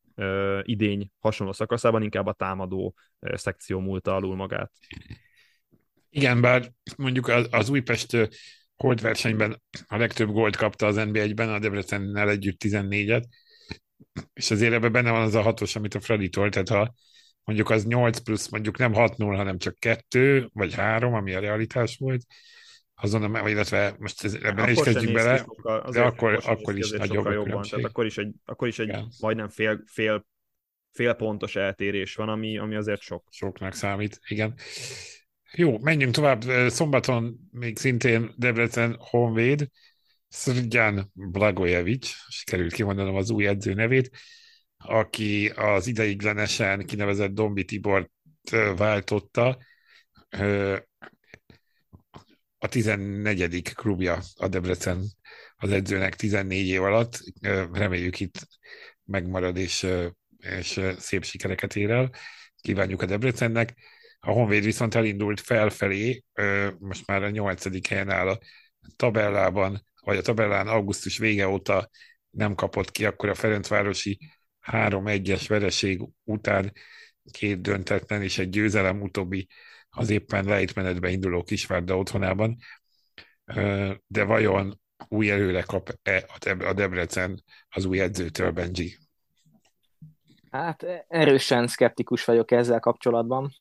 idény hasonló szakaszában inkább a támadó szekció múlta alul magát. Igen, bár mondjuk az, az Újpest versenyben a legtöbb gólt kapta az NBA-ben, a Debrecennel együtt 14-et, és azért ebben benne van az a hatos, amit a Freddy tolt, tehát ha mondjuk az 8 plusz, mondjuk nem 6-0, hanem csak 2 vagy 3, ami a realitás volt, azon, illetve most ez, ebben is kezdjük bele, sokkal, de akkor, akkor is nagyobb a jobban, tehát akkor is egy, akkor is egy Igen. majdnem fél, fél, fél pontos eltérés van, ami, ami azért sok. Soknak számít, igen. Jó, menjünk tovább. Szombaton még szintén Debrecen Honvéd, Szrgyán Blagojevic, sikerült kimondanom az új edző nevét, aki az ideiglenesen kinevezett Dombi Tibort váltotta a 14. klubja a Debrecen az edzőnek 14 év alatt. Reméljük itt megmarad és, és szép sikereket ér el. Kívánjuk a Debrecennek. A Honvéd viszont elindult felfelé, most már a nyolcadik helyen áll a tabellában, vagy a tabellán augusztus vége óta nem kapott ki, akkor a Ferencvárosi 3-1-es vereség után két döntetlen és egy győzelem utóbbi az éppen lejtmenetbe induló Kisvárda otthonában. De vajon új erőre kap-e a Debrecen az új edzőtől, Benji? Hát erősen szkeptikus vagyok ezzel kapcsolatban.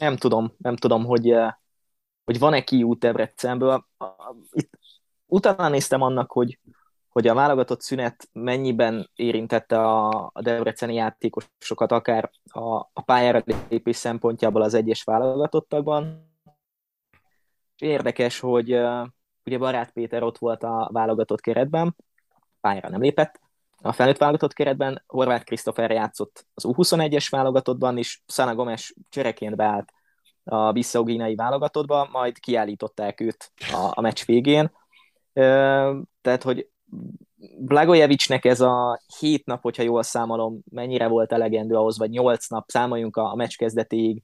Nem tudom, nem tudom, hogy, hogy van-e kiút Debrecenből. Itt utána néztem annak, hogy, hogy a válogatott szünet mennyiben érintette a, a debreceni játékosokat, akár a, a pályára lépés szempontjából az egyes válogatottakban. Érdekes, hogy uh, ugye Barát Péter ott volt a válogatott keretben, pályára nem lépett, a felnőtt válogatott keretben Horváth Krisztofer játszott az U21-es válogatottban, és Szana Gomes csereként beállt a bissau válogatottba, majd kiállították őt a, a meccs végén. Tehát, hogy Blagojevicsnek ez a hét nap, hogyha jól számolom, mennyire volt elegendő ahhoz, vagy nyolc nap, számoljunk a, a meccs kezdetéig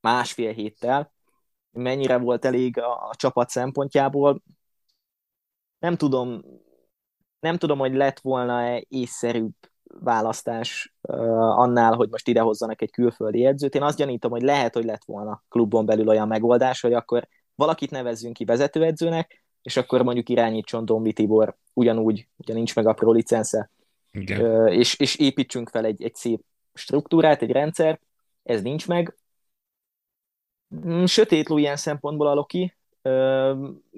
másfél héttel, mennyire volt elég a, a csapat szempontjából. Nem tudom, nem tudom, hogy lett volna észszerűbb választás uh, annál, hogy most idehozzanak egy külföldi edzőt. Én azt gyanítom, hogy lehet, hogy lett volna klubon belül olyan megoldás, hogy akkor valakit nevezzünk ki vezetőedzőnek, és akkor mondjuk irányítson Dombi Tibor ugyanúgy, ugye nincs meg a pro licensze, uh, és, és építsünk fel egy, egy szép struktúrát, egy rendszer, ez nincs meg. Mm, sötét ló ilyen szempontból a Loki,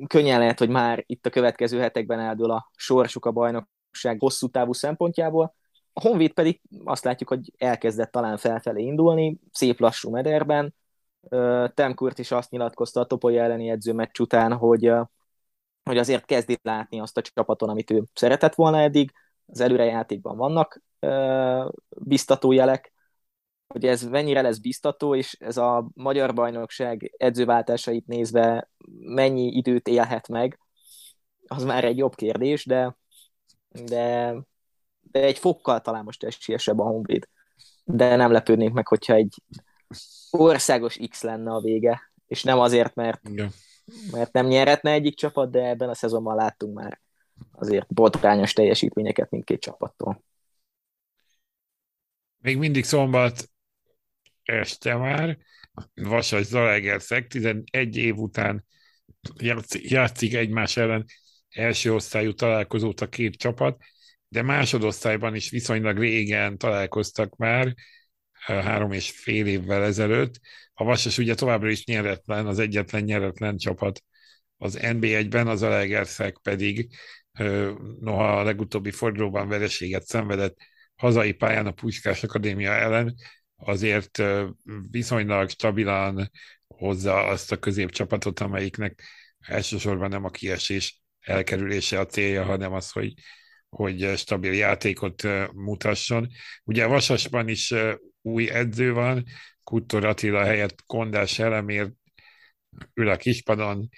könnyen lehet, hogy már itt a következő hetekben eldől a sorsuk a bajnokság hosszú távú szempontjából. A Honvéd pedig azt látjuk, hogy elkezdett talán felfelé indulni, szép lassú mederben. Temkurt is azt nyilatkozta a Topolya elleni edzőmeccs után, hogy, hogy azért kezdi látni azt a csapaton, amit ő szeretett volna eddig. Az előrejátékban vannak biztató jelek, hogy ez mennyire lesz biztató, és ez a magyar bajnokság edzőváltásait nézve mennyi időt élhet meg, az már egy jobb kérdés, de, de, de egy fokkal talán most esélyesebb a Honvéd. De nem lepődnék meg, hogyha egy országos X lenne a vége, és nem azért, mert, Igen. mert nem nyerhetne egyik csapat, de ebben a szezonban láttunk már azért botrányos teljesítményeket mindkét csapattól. Még mindig szombat este már, Vasas Zalaegerszeg 11 év után játszik egymás ellen első osztályú találkozót a két csapat, de másodosztályban is viszonylag régen találkoztak már, három és fél évvel ezelőtt. A Vasas ugye továbbra is nyeretlen, az egyetlen nyeretlen csapat az NB1-ben, az Alegerszeg pedig noha a legutóbbi fordulóban vereséget szenvedett hazai pályán a Puskás Akadémia ellen, azért viszonylag stabilan hozza azt a középcsapatot, amelyiknek elsősorban nem a kiesés elkerülése a célja, hanem az, hogy, hogy stabil játékot mutasson. Ugye Vasasban is új edző van, Kuttor Attila helyett Kondás Elemér ül a kispadon,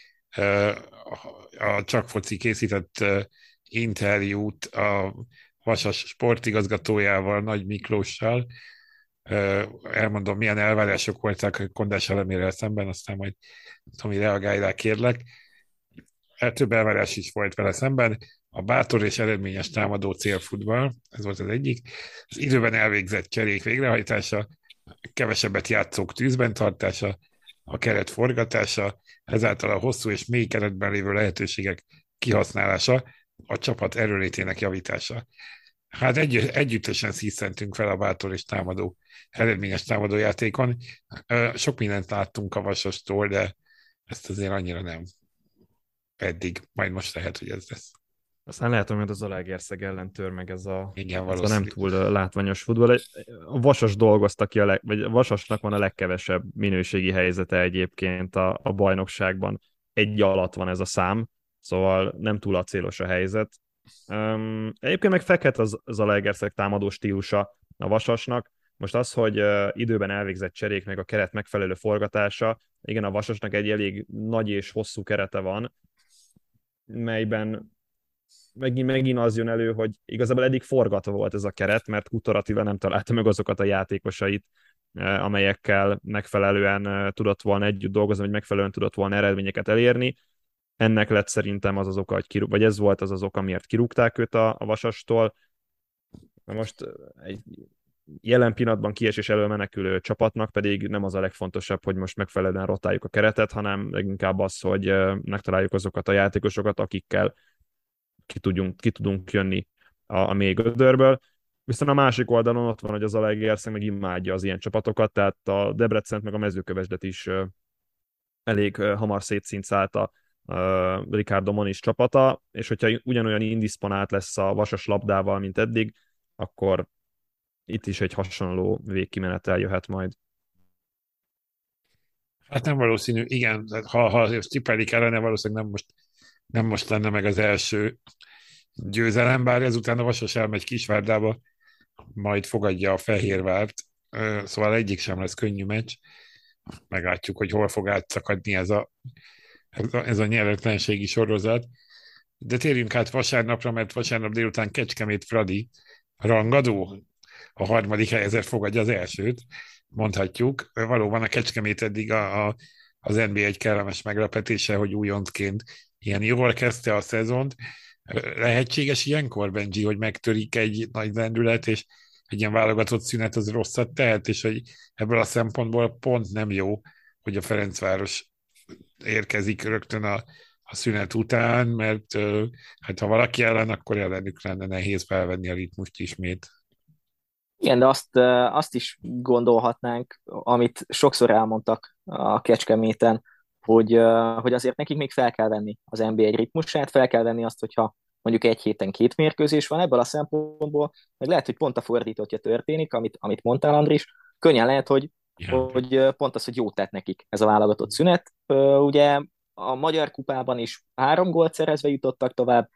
a Csak Foci készített interjút a Vasas sportigazgatójával, Nagy Miklóssal, elmondom, milyen elvárások voltak Kondás elemére szemben, aztán majd Tomi reagálj rá, kérlek. Hát több elvárás is volt vele szemben. A bátor és eredményes támadó célfutball, ez volt az egyik. Az időben elvégzett cserék végrehajtása, kevesebbet játszók tűzben tartása, a keret forgatása, ezáltal a hosszú és mély keretben lévő lehetőségek kihasználása, a csapat erőlétének javítása. Hát egy, együttesen szíszentünk fel a bátor és támadó, eredményes támadójátékon. Sok mindent láttunk a Vasastól, de ezt azért annyira nem eddig. Majd most lehet, hogy ez lesz. Aztán lehet, hogy az Alegerszeg ellen tör meg ez a, Igen, ez a nem túl látványos futball. A Vasas dolgozta ki, a leg, vagy a Vasasnak van a legkevesebb minőségi helyzete egyébként a, a bajnokságban. Egy alatt van ez a szám, szóval nem túl acélos a helyzet. Um, egyébként meg fekhet az, Legerszeg támadó stílusa a Vasasnak. Most az, hogy uh, időben elvégzett cserék, meg a keret megfelelő forgatása, igen, a Vasasnak egy elég nagy és hosszú kerete van, melyben megint, megint az jön elő, hogy igazából eddig forgatva volt ez a keret, mert Kutor Attila nem találta meg azokat a játékosait, amelyekkel megfelelően tudott volna együtt dolgozni, vagy megfelelően tudott volna eredményeket elérni ennek lett szerintem az az oka, hogy kirúg, vagy ez volt az az oka, miért kirúgták őt a, a Vasastól. Na most egy jelen pillanatban kiesés elől menekülő csapatnak pedig nem az a legfontosabb, hogy most megfelelően rotáljuk a keretet, hanem leginkább az, hogy megtaláljuk azokat a játékosokat, akikkel ki, tudjunk, ki tudunk jönni a, a mély gödörből. Viszont a másik oldalon ott van, hogy az Alegerszeg meg imádja az ilyen csapatokat, tehát a Debrecent meg a mezőkövesdet is elég hamar szétszincálta Ricardo Moniz csapata, és hogyha ugyanolyan indisponált lesz a vasas labdával, mint eddig, akkor itt is egy hasonló végkimenetel jöhet majd. Hát nem valószínű, igen, ha, ha tippelik ellene, valószínűleg nem most, nem most lenne meg az első győzelem, bár ezután a Vasas elmegy Kisvárdába, majd fogadja a Fehérvárt, szóval egyik sem lesz könnyű meccs. Meglátjuk, hogy hol fog átszakadni ez a, ez a, ez a nyeretlenségi sorozat. De térjünk át vasárnapra, mert vasárnap délután Kecskemét Fradi rangadó, a harmadik helyezett fogadja az elsőt, mondhatjuk. Valóban a Kecskemét eddig a, a, az NBA egy kellemes meglepetése, hogy újoncként ilyen jól kezdte a szezont. Lehetséges ilyenkor, Benji, hogy megtörik egy nagy lendület, és egy ilyen válogatott szünet az rosszat tehet, és hogy ebből a szempontból pont nem jó, hogy a Ferencváros érkezik rögtön a, a szünet után, mert hát ha valaki ellen, akkor ellenük lenne nehéz felvenni a ritmust ismét. Igen, de azt, azt is gondolhatnánk, amit sokszor elmondtak a Kecskeméten, hogy, hogy azért nekik még fel kell venni az NBA ritmusát, fel kell venni azt, hogyha mondjuk egy héten két mérkőzés van ebből a szempontból, meg lehet, hogy pont a fordítottja történik, amit, amit mondtál, Andris, könnyen lehet, hogy, ja. hogy pont az, hogy jót tett nekik ez a válogatott szünet. Ugye a Magyar Kupában is három gólt szerezve jutottak tovább,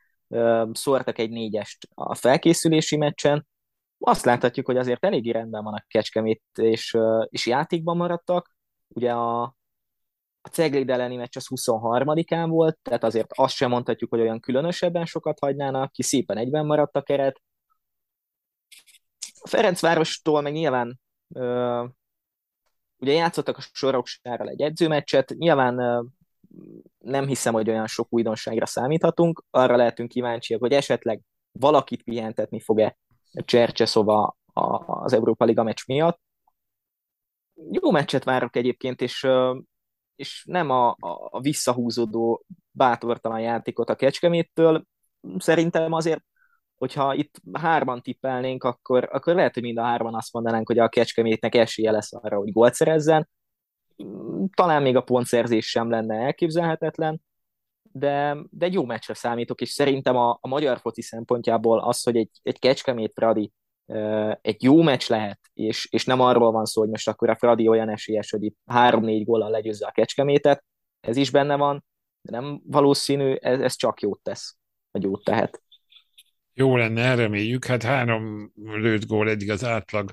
szórtak egy négyest a felkészülési meccsen, azt láthatjuk, hogy azért eléggé rendben van a Kecskemét, és, és játékban maradtak. Ugye a, a Cegléd elleni meccs az 23-án volt, tehát azért azt sem mondhatjuk, hogy olyan különösebben sokat hagynának, ki szépen egyben maradt a keret. A Ferencvárostól meg nyilván ugye játszottak a Soroksárral egy edzőmeccset, nyilván nem hiszem, hogy olyan sok újdonságra számíthatunk, arra lehetünk kíváncsiak, hogy esetleg valakit pihentetni fog-e Csercseszova az Európa Liga meccs miatt. Jó meccset várok egyébként, és, és nem a, a visszahúzódó bátortalan játékot a Kecskeméttől. Szerintem azért, hogyha itt hárman tippelnénk, akkor, akkor lehet, hogy mind a hárman azt mondanánk, hogy a Kecskemétnek esélye lesz arra, hogy gólt szerezzen. Talán még a pontszerzés sem lenne elképzelhetetlen, de, de egy jó meccsre számítok, és szerintem a, a magyar foci szempontjából az, hogy egy, egy Kecskemét Fradi egy jó meccs lehet, és, és nem arról van szó, hogy most akkor a Fradi olyan esélyes, hogy itt három-négy góllal legyőzze a Kecskemétet, ez is benne van, de nem valószínű, ez, ez csak jót tesz, vagy jót tehet. Jó lenne, reméljük. Hát három lőtt gól eddig az átlag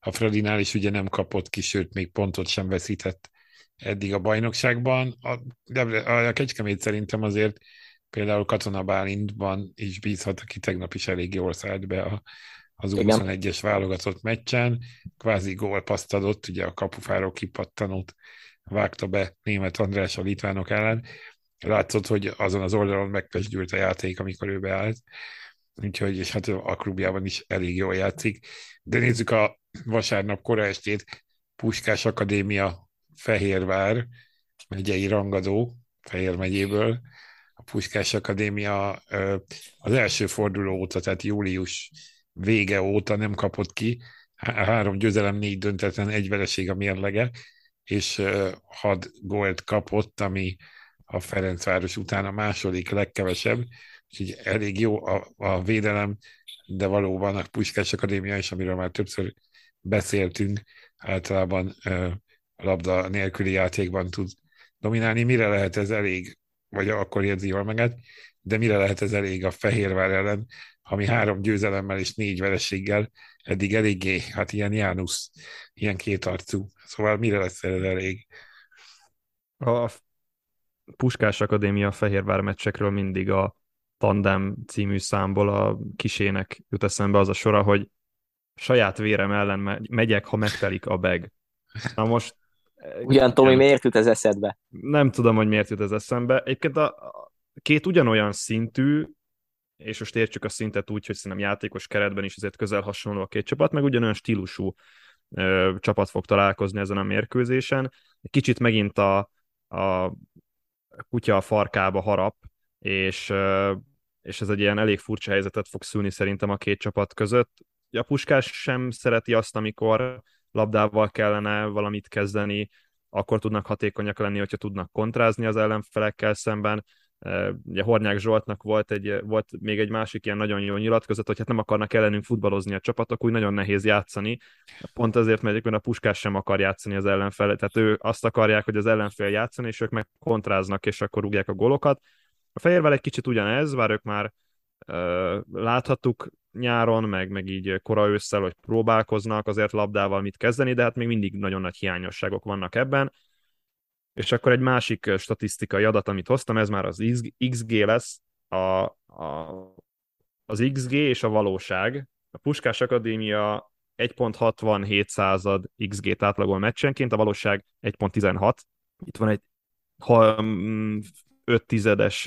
a Fradinál is ugye nem kapott ki, sőt még pontot sem veszített eddig a bajnokságban. A, de a Kecskemét szerintem azért például Katona Bálintban is bízhat, aki tegnap is elég jól szállt be a, az 21-es válogatott meccsen. Kvázi gólpaszt adott, ugye a kapufáról kipattanót vágta be német András a litvánok ellen. Látszott, hogy azon az oldalon megpesdült a játék, amikor ő beállt. Úgyhogy, és hát a klubjában is elég jól játszik. De nézzük a vasárnap kora estét, Puskás Akadémia Fehérvár megyei rangadó, Fehér megyéből, a Puskás Akadémia az első forduló óta, tehát július vége óta nem kapott ki, három győzelem, négy döntetlen, egy vereség a mérlege, és had gólt kapott, ami a Ferencváros után a második legkevesebb, úgyhogy elég jó a, a védelem, de valóban a Puskás Akadémia is, amiről már többször beszéltünk, általában labda nélküli játékban tud dominálni. Mire lehet ez elég, vagy akkor érzi jól meget, de mire lehet ez elég a Fehérvár ellen, ami három győzelemmel és négy vereséggel eddig eléggé, hát ilyen Jánusz, ilyen kétarcú. Szóval mire lesz ez elég? A Puskás Akadémia Fehérvár meccsekről mindig a Tandem című számból a kisének jut eszembe az a sora, hogy saját vérem ellen megyek, ha megtelik a beg. Na most Ugyan, Tomi, miért jut ez eszedbe? Nem tudom, hogy miért jut ez eszembe. Egyébként a, két ugyanolyan szintű, és most értsük a szintet úgy, hogy szerintem játékos keretben is azért közel hasonló a két csapat, meg ugyanolyan stílusú ö, csapat fog találkozni ezen a mérkőzésen. Kicsit megint a, a kutya a farkába harap, és, ö, és ez egy ilyen elég furcsa helyzetet fog szülni szerintem a két csapat között. A Puskás sem szereti azt, amikor labdával kellene valamit kezdeni, akkor tudnak hatékonyak lenni, hogyha tudnak kontrázni az ellenfelekkel szemben. Ugye Hornyák Zsoltnak volt, egy, volt még egy másik ilyen nagyon jó nyilatkozat, hogy hát nem akarnak ellenünk futballozni a csapatok, úgy nagyon nehéz játszani. Pont azért, mert a Puskás sem akar játszani az ellenfel, tehát ő azt akarják, hogy az ellenfél játszani, és ők meg kontráznak, és akkor rúgják a golokat. A Fehérvel egy kicsit ugyanez, bár ők már uh, láthattuk nyáron, meg, meg így kora ősszel, hogy próbálkoznak azért labdával mit kezdeni, de hát még mindig nagyon nagy hiányosságok vannak ebben. És akkor egy másik statisztikai adat, amit hoztam, ez már az XG lesz, a, a, az XG és a valóság. A Puskás Akadémia 1.67 század XG-t átlagol meccsenként, a valóság 1.16. Itt van egy ha, 5 tizedes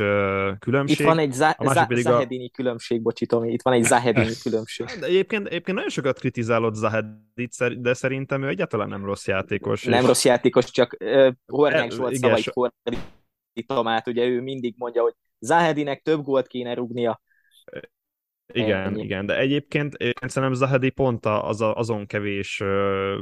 különbség. Itt van egy za- za- Zahedini a... különbség, bocsi Tomi, itt van egy Zahedini különbség. De egyébként, egyébként nagyon sokat kritizálod Zahedit, de szerintem ő egyáltalán nem rossz játékos. Nem és... rossz játékos, csak uh, Hornyák e, volt szavait fordítom át, ugye ő mindig mondja, hogy Zahedinek több gólt kéne rúgnia. Igen, Ennyi. igen, de egyébként én szerintem Zahedi pont az a, azon kevés uh,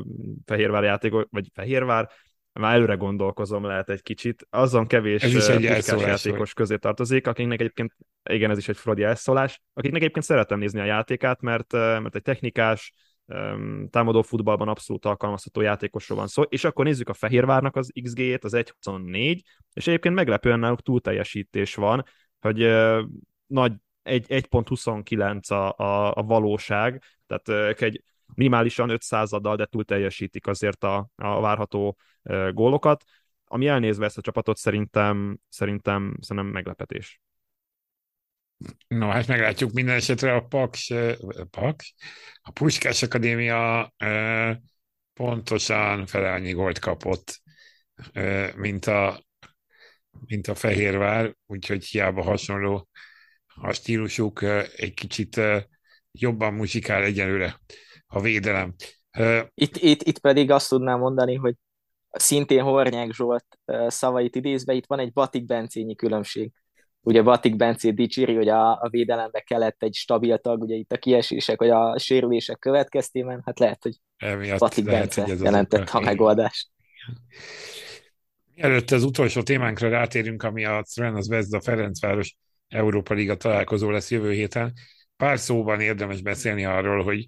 Fehérvár játékos, vagy Fehérvár, már előre gondolkozom lehet egy kicsit, azon kevés ez is egy játékos közé tartozik, akiknek egyébként, igen, ez is egy fradi elszólás, akiknek egyébként szeretem nézni a játékát, mert, mert egy technikás, támadó futballban abszolút alkalmazható játékosról van szó, és akkor nézzük a Fehérvárnak az XG-ét, az 1.24, és egyébként meglepően náluk túlteljesítés van, hogy nagy 1.29 a, a, a valóság, tehát egy minimálisan 500-addal, de túl teljesítik azért a, a várható gólokat. Ami elnézve ezt a csapatot szerintem, szerintem, szerintem meglepetés. No, hát meglátjuk minden esetre a Paks, Paks a Puskás Akadémia pontosan fele annyi gólt kapott, mint a, mint a Fehérvár, úgyhogy hiába hasonló a stílusuk egy kicsit jobban muzsikál egyelőre a védelem. Itt, itt, itt pedig azt tudnám mondani, hogy szintén Hornyák Zsolt szavait idézve, itt van egy Batik Bencényi különbség. Ugye Batik Bencé dicséri, hogy a, a védelembe kellett egy stabil tag, ugye itt a kiesések, vagy a sérülések következtében, hát lehet, hogy Emiatt Batik lehet, Bence hogy ez jelentett a megoldást. Mielőtt az utolsó témánkra rátérünk, ami a Crvenas Vezda Ferencváros Európa Liga találkozó lesz jövő héten, pár szóban érdemes beszélni arról, hogy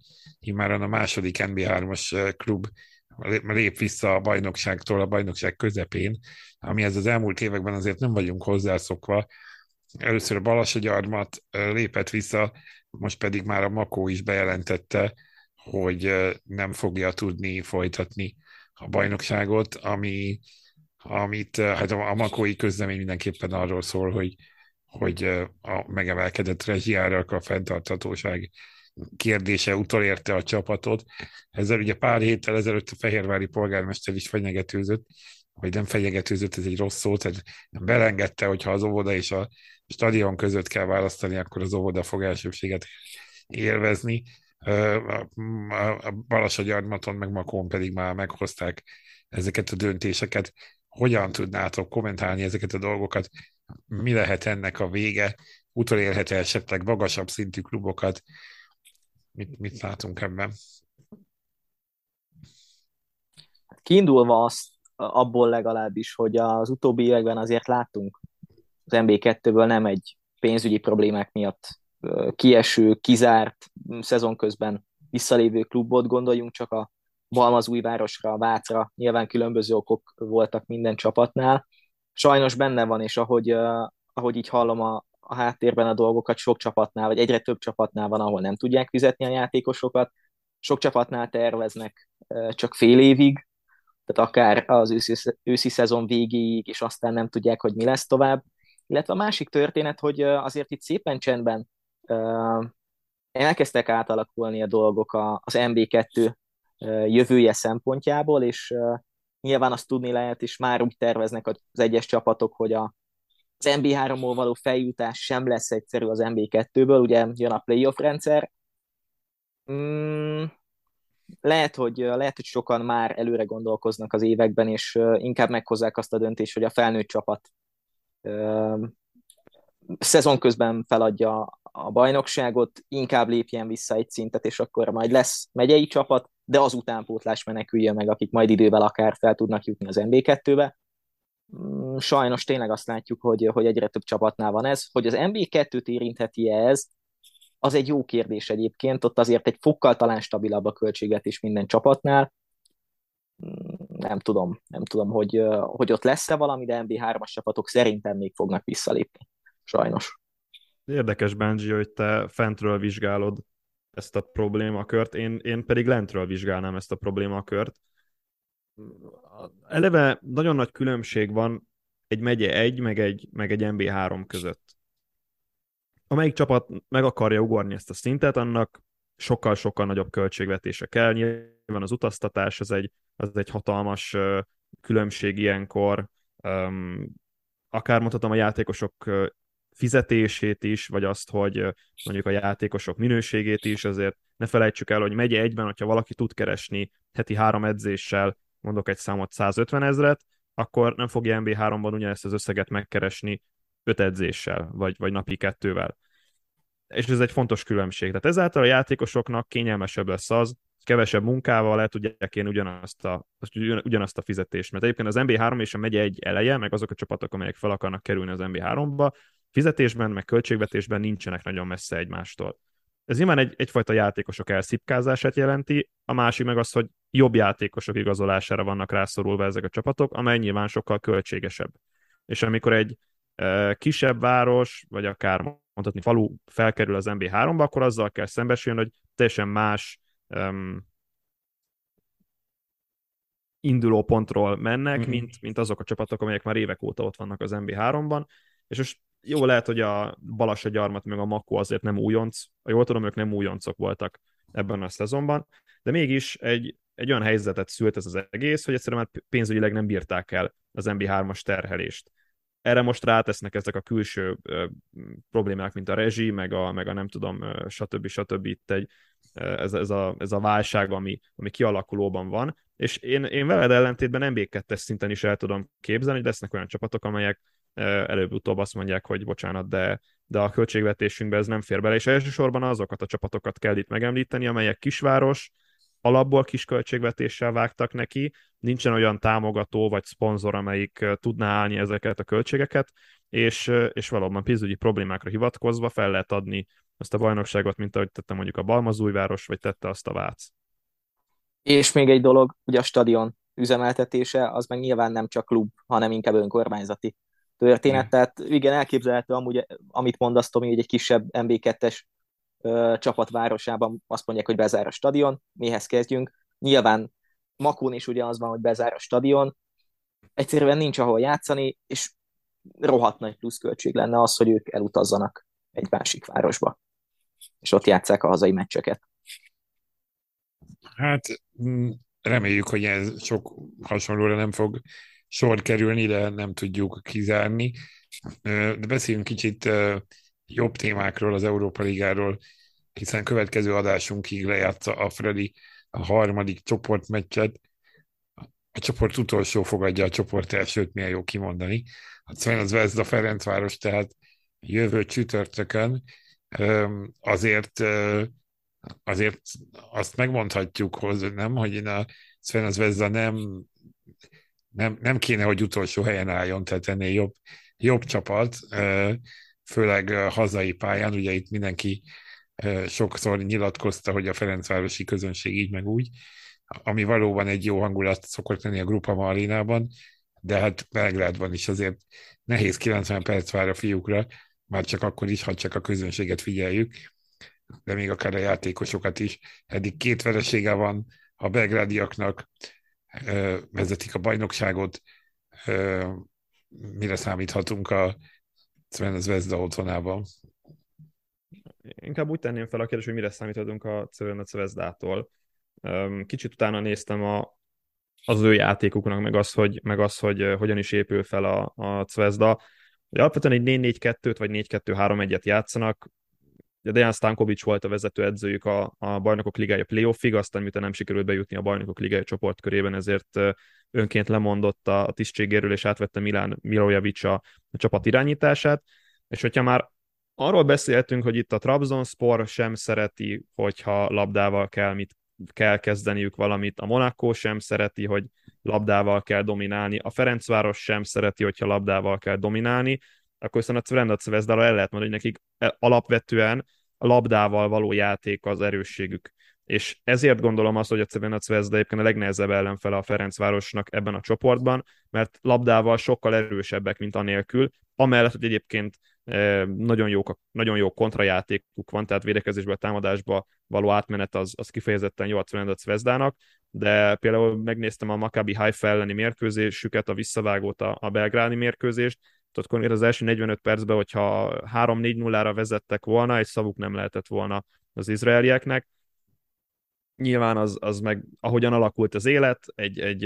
már a második NB3-as klub lép vissza a bajnokságtól a bajnokság közepén, amihez az elmúlt években azért nem vagyunk hozzászokva. Először a Balasagyarmat lépett vissza, most pedig már a Makó is bejelentette, hogy nem fogja tudni folytatni a bajnokságot, ami, amit hát a makói közlemény mindenképpen arról szól, hogy hogy a megemelkedett rezsiárak, a fenntarthatóság kérdése utolérte a csapatot. Ezzel ugye pár héttel ezelőtt a fehérvári polgármester is fenyegetőzött, vagy nem fenyegetőzött, ez egy rossz szó, tehát belengedte, hogyha az óvoda és a stadion között kell választani, akkor az óvoda fog elsőbséget élvezni. A Balasagyarmaton meg Makón pedig már meghozták ezeket a döntéseket. Hogyan tudnátok kommentálni ezeket a dolgokat? Mi lehet ennek a vége, utolérhet -e esetleg magasabb szintű klubokat, mit, mit látunk ebben? Kiindulva azt, abból legalábbis, hogy az utóbbi években azért láttunk az MB2-ből nem egy pénzügyi problémák miatt kieső, kizárt szezon közben visszalévő klubot, gondoljunk csak a Balmazújvárosra, a Vácra, nyilván különböző okok voltak minden csapatnál, sajnos benne van, és ahogy, uh, ahogy így hallom a, a háttérben a dolgokat, sok csapatnál, vagy egyre több csapatnál van, ahol nem tudják fizetni a játékosokat, sok csapatnál terveznek csak fél évig, tehát akár az őszi, őszi szezon végéig, és aztán nem tudják, hogy mi lesz tovább. Illetve a másik történet, hogy azért itt szépen csendben uh, elkezdtek átalakulni a dolgok az MB2 jövője szempontjából, és nyilván azt tudni lehet, és már úgy terveznek az egyes csapatok, hogy a az MB3-ból való feljutás sem lesz egyszerű az MB2-ből, ugye jön a playoff rendszer. Mm, lehet, hogy, lehet, hogy sokan már előre gondolkoznak az években, és inkább meghozzák azt a döntést, hogy a felnőtt csapat szezon közben feladja a bajnokságot, inkább lépjen vissza egy szintet, és akkor majd lesz megyei csapat, de az utánpótlás menekülje meg, akik majd idővel akár fel tudnak jutni az MB2-be. Mm, sajnos tényleg azt látjuk, hogy, hogy egyre több csapatnál van ez. Hogy az MB2-t érintheti ez, az egy jó kérdés egyébként, ott azért egy fokkal talán stabilabb a költségvetés minden csapatnál. Mm, nem tudom, nem tudom, hogy, hogy ott lesz-e valami, de MB3-as csapatok szerintem még fognak visszalépni. Sajnos. Érdekes, Benji, hogy te fentről vizsgálod ezt a problémakört, én, én pedig lentről vizsgálnám ezt a problémakört. Eleve nagyon nagy különbség van egy megye 1, meg egy, meg egy MB3 között. Amelyik csapat meg akarja ugorni ezt a szintet, annak sokkal-sokkal nagyobb költségvetése kell. Nyilván az utaztatás az egy, az egy hatalmas különbség ilyenkor. Akár mondhatom a játékosok fizetését is, vagy azt, hogy mondjuk a játékosok minőségét is, azért ne felejtsük el, hogy megye egyben, hogyha valaki tud keresni heti három edzéssel, mondok egy számot 150 ezret, akkor nem fogja MB3-ban ugyanezt az összeget megkeresni öt edzéssel, vagy, vagy napi kettővel. És ez egy fontos különbség. Tehát ezáltal a játékosoknak kényelmesebb lesz az, kevesebb munkával le tudják én ugyanazt a, ugyanazt a fizetést. Mert egyébként az MB3 és a megye egy eleje, meg azok a csapatok, amelyek fel akarnak kerülni az MB3-ba, fizetésben, meg költségvetésben nincsenek nagyon messze egymástól. Ez nyilván egy, egyfajta játékosok elszipkázását jelenti, a másik meg az, hogy jobb játékosok igazolására vannak rászorulva ezek a csapatok, amely nyilván sokkal költségesebb. És amikor egy e, kisebb város, vagy akár mondhatni falu felkerül az MB3-ba, akkor azzal kell szembesülni, hogy teljesen más um, induló pontról mennek, mm-hmm. mint, mint azok a csapatok, amelyek már évek óta ott vannak az MB3-ban, és most jó lehet, hogy a Balassa gyarmat meg a Makó azért nem újonc, a jól tudom, ők nem újoncok voltak ebben a szezonban, de mégis egy, egy olyan helyzetet szült ez az egész, hogy egyszerűen már pénzügyileg nem bírták el az MB3-as terhelést. Erre most rátesznek ezek a külső ö, problémák, mint a rezsi, meg a, meg a nem tudom, ö, stb. stb. Itt egy, ez, ez, a, ez a válság, ami, ami kialakulóban van, és én, én veled ellentétben MB2-es szinten is el tudom képzelni, hogy lesznek olyan csapatok, amelyek előbb-utóbb azt mondják, hogy bocsánat, de, de a költségvetésünkbe ez nem fér bele, és elsősorban azokat a csapatokat kell itt megemlíteni, amelyek kisváros, alapból kis költségvetéssel vágtak neki, nincsen olyan támogató vagy szponzor, amelyik tudná állni ezeket a költségeket, és, és valóban pénzügyi problémákra hivatkozva fel lehet adni azt a bajnokságot, mint ahogy tette mondjuk a Balmazújváros, vagy tette azt a Vác. És még egy dolog, ugye a stadion üzemeltetése, az meg nyilván nem csak klub, hanem inkább önkormányzati történet, tehát igen, elképzelhető amúgy, amit mondasz, Tomi, hogy egy kisebb MB2-es ö, csapatvárosában azt mondják, hogy bezár a stadion, mihez kezdjünk. Nyilván Makón is ugyanaz van, hogy bezár a stadion, egyszerűen nincs ahol játszani, és rohadt nagy pluszköltség lenne az, hogy ők elutazzanak egy másik városba, és ott játszák a hazai meccseket. Hát mm, reméljük, hogy ez sok hasonlóra nem fog sor kerülni, de nem tudjuk kizárni. De beszéljünk kicsit jobb témákról, az Európa Ligáról, hiszen következő adásunkig lejátsza a Freddy a harmadik csoportmeccset. A csoport utolsó fogadja a csoport elsőt, milyen jó kimondani. A Sven Zvezda Ferencváros, tehát jövő csütörtökön azért azért azt megmondhatjuk, hogy nem, hogy a Sven Zvezda nem nem, nem kéne, hogy utolsó helyen álljon, tehát ennél jobb, jobb csapat, főleg hazai pályán, ugye itt mindenki sokszor nyilatkozta, hogy a Ferencvárosi közönség így meg úgy, ami valóban egy jó hangulat szokott lenni a Grupa Marinában, de hát Belgrádban is azért nehéz 90 perc vár a fiúkra, már csak akkor is, ha csak a közönséget figyeljük, de még akár a játékosokat is. Eddig két veresége van a belgrádiaknak, vezetik a bajnokságot, mire számíthatunk a Sven Zvezda otthonában? Inkább úgy tenném fel a kérdést, hogy mire számíthatunk a Sven Zvezdától. Kicsit utána néztem a, az ő játékuknak, meg az, hogy, meg az, hogy hogyan is épül fel a, a Zvezda. hogy alapvetően egy 4-4-2-t vagy 4-2-3-1-et játszanak, Dejan Stankovic volt a vezető edzőjük a, a bajnokok ligája playoffig, aztán miután nem sikerült bejutni a bajnokok ligája csoportkörében, ezért önként lemondott a, a tisztségéről, és átvette Milán Milojevic a, a csapat irányítását, és hogyha már arról beszéltünk, hogy itt a Trabzonspor sem szereti, hogyha labdával kell mit kell kezdeniük valamit, a Monaco sem szereti, hogy labdával kell dominálni, a Ferencváros sem szereti, hogyha labdával kell dominálni, akkor viszont a Cvrenda Cvezdára el lehet mondani, hogy nekik e, alapvetően a labdával való játék az erősségük. És ezért gondolom azt, hogy a Cvrenda Cvezda egyébként a legnehezebb ellenfele a Ferencvárosnak ebben a csoportban, mert labdával sokkal erősebbek, mint anélkül, amellett, hogy egyébként e, nagyon jó, nagyon jó kontrajátékuk van, tehát védekezésből támadásba való átmenet az, az kifejezetten jó a Cvrenda Cvezdának, de például megnéztem a Maccabi Haifa elleni mérkőzésüket, a visszavágót, a, a belgrádi mérkőzést, tudod, konkrét az első 45 percben, hogyha 3-4-0-ra vezettek volna, egy szavuk nem lehetett volna az izraelieknek. Nyilván az, az meg, ahogyan alakult az élet, egy, egy,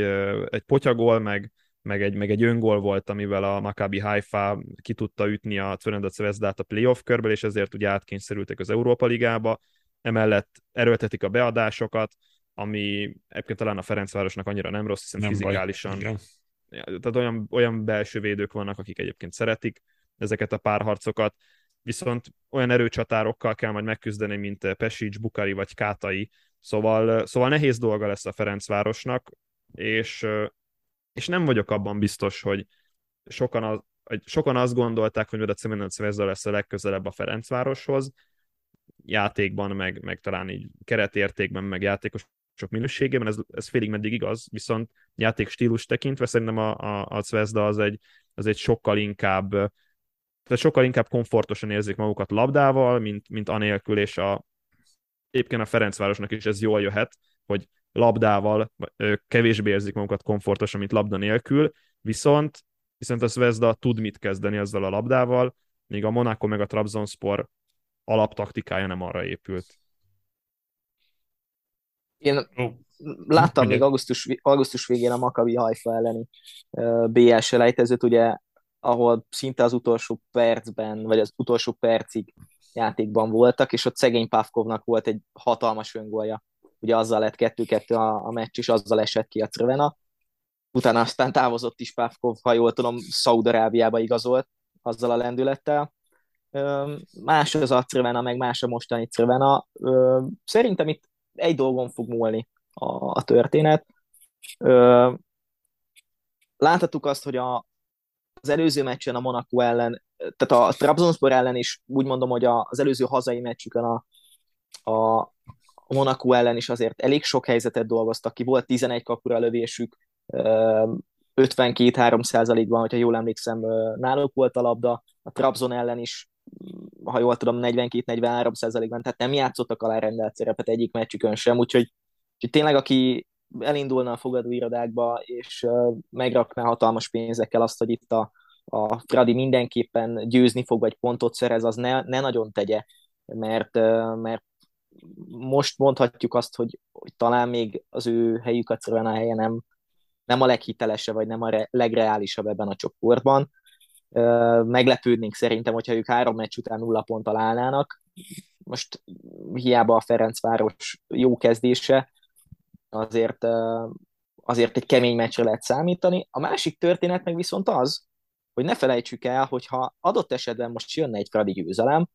egy potyagol, meg, meg egy, meg egy öngól volt, amivel a Maccabi Haifa ki tudta ütni a Cverendac Zvezdát a playoff körből, és ezért ugye átkényszerültek az Európa Ligába. Emellett erőltetik a beadásokat, ami egyébként talán a Ferencvárosnak annyira nem rossz, hiszen nem fizikálisan baj tehát olyan, olyan belső védők vannak, akik egyébként szeretik ezeket a párharcokat, viszont olyan erőcsatárokkal kell majd megküzdeni, mint Pesics, Bukari vagy Kátai, szóval, szóval nehéz dolga lesz a Ferencvárosnak, és, és nem vagyok abban biztos, hogy sokan, az, sokan azt gondolták, hogy a Cemenec Vezda lesz a legközelebb a Ferencvároshoz, játékban, meg, meg talán így keretértékben, meg játékos sok minőségében, ez, ez félig meddig igaz, viszont játék stílus tekintve szerintem a, a, a Zvezda az egy, az egy sokkal inkább tehát sokkal inkább komfortosan érzik magukat labdával, mint, mint anélkül, és a, éppen a Ferencvárosnak is ez jól jöhet, hogy labdával kevésbé érzik magukat komfortosan, mint labda nélkül, viszont, viszont a Zvezda tud mit kezdeni ezzel a labdával, míg a Monaco meg a Trabzonspor alaptaktikája nem arra épült. Én láttam Ugye? még augusztus, augusztus végén a Makabi Haifa elleni uh, BL selejtezőt, ugye, ahol szinte az utolsó percben, vagy az utolsó percig játékban voltak, és ott szegény Pavkovnak volt egy hatalmas öngolja. Ugye azzal lett 2-2 a, a meccs, és azzal esett ki a Crvena. Utána aztán távozott is Pavkov, ha jól tudom, Szaudarábiába igazolt azzal a lendülettel. Más az a Crvena, meg más a mostani Crvena. Szerintem itt egy dolgon fog múlni a, a történet. Ö, láthattuk azt, hogy a, az előző meccsen a Monaco ellen, tehát a Trabzonspor ellen is úgy mondom, hogy a, az előző hazai meccsükön a, a, Monaco ellen is azért elég sok helyzetet dolgoztak ki, volt 11 kapura lövésük, 52-3 százalékban, hogyha jól emlékszem, náluk volt a labda, a Trabzon ellen is ha jól tudom, 42-43 százalékban, tehát nem játszottak alá rendelt szerepet egyik meccsükön sem, úgyhogy, úgyhogy tényleg aki elindulna a fogadóirodákba, és uh, megrakná hatalmas pénzekkel azt, hogy itt a, a Fradi mindenképpen győzni fog, vagy pontot szerez, az ne, ne nagyon tegye, mert, uh, mert most mondhatjuk azt, hogy, hogy talán még az ő helyük a Cervena helye nem, nem a leghitelesebb, vagy nem a re, legreálisabb ebben a csoportban meglepődnénk szerintem, hogyha ők három meccs után nulla pont állnának. Most hiába a Ferencváros jó kezdése, azért, azért egy kemény meccsre lehet számítani. A másik történet meg viszont az, hogy ne felejtsük el, hogyha adott esetben most jönne egy Fradi győzelem,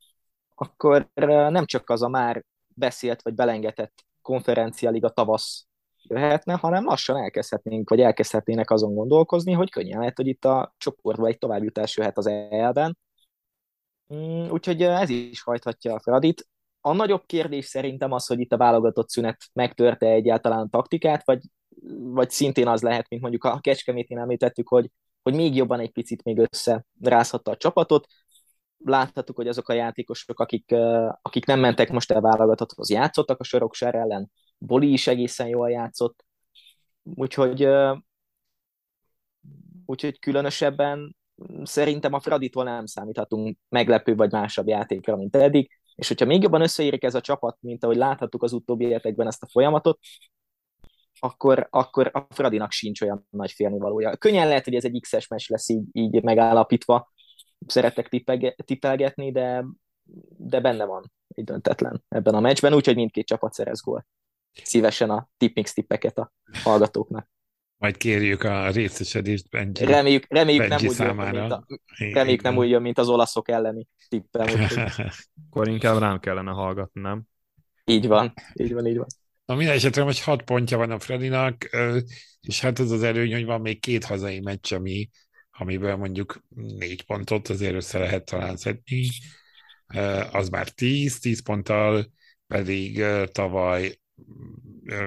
akkor nem csak az a már beszélt vagy belengetett konferenciáliga tavasz jöhetne, hanem lassan elkezdhetnénk, vagy elkezdhetnének azon gondolkozni, hogy könnyen lehet, hogy itt a csoportban egy továbbjutás jöhet az elben. Mm, úgyhogy ez is hajthatja a Fradit. A nagyobb kérdés szerintem az, hogy itt a válogatott szünet megtörte egyáltalán a taktikát, vagy, vagy szintén az lehet, mint mondjuk a Kecskemétén említettük, hogy, hogy még jobban egy picit még összerázhatta a csapatot. Láthattuk, hogy azok a játékosok, akik, akik nem mentek most el válogatotthoz, játszottak a Soroksár ellen, Boli is egészen jól játszott, úgyhogy, úgyhogy különösebben szerintem a Fraditól nem számíthatunk meglepő vagy másabb játékra, mint eddig, és hogyha még jobban összeérik ez a csapat, mint ahogy láthattuk az utóbbi életekben ezt a folyamatot, akkor, akkor a Fradinak sincs olyan nagy félnivalója. Könnyen lehet, hogy ez egy X-es meccs lesz így, így megállapítva, szeretek tippelgetni, de, de benne van egy döntetlen ebben a meccsben, úgyhogy mindkét csapat szerez gól. Szívesen a tippings tippeket a hallgatóknak. Majd kérjük a részesedést Benji, reméljük, reméljük Benji nem úgy jön, mint a, reméljük nem úgy jön, mint az olaszok elleni tippem. Akkor inkább rám kellene hallgatni, nem? Így van, így van, így van. Na minden esetre most hat pontja van a Fredinak, és hát az az előny, hogy van még két hazai meccs, ami, amiből mondjuk négy pontot azért össze lehet talán szedni. Az már tíz, tíz ponttal pedig tavaly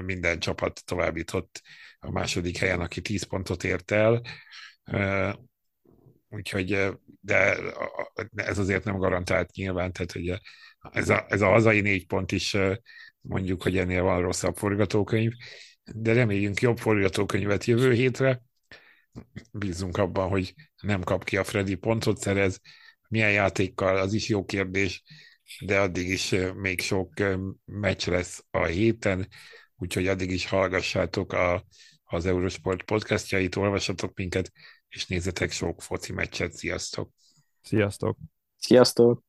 minden csapat továbbított a második helyen, aki tíz pontot ért el. Úgyhogy, de ez azért nem garantált nyilván, tehát hogy ez a, ez a hazai négy pont is mondjuk, hogy ennél van rosszabb forgatókönyv, de reméljünk jobb forgatókönyvet jövő hétre. Bízunk abban, hogy nem kap ki a Freddy pontot szerez. Milyen játékkal, az is jó kérdés, de addig is még sok meccs lesz a héten, úgyhogy addig is hallgassátok a, az Eurosport podcastjait, olvassatok minket, és nézzetek sok foci meccset. Sziasztok! Sziasztok! Sziasztok!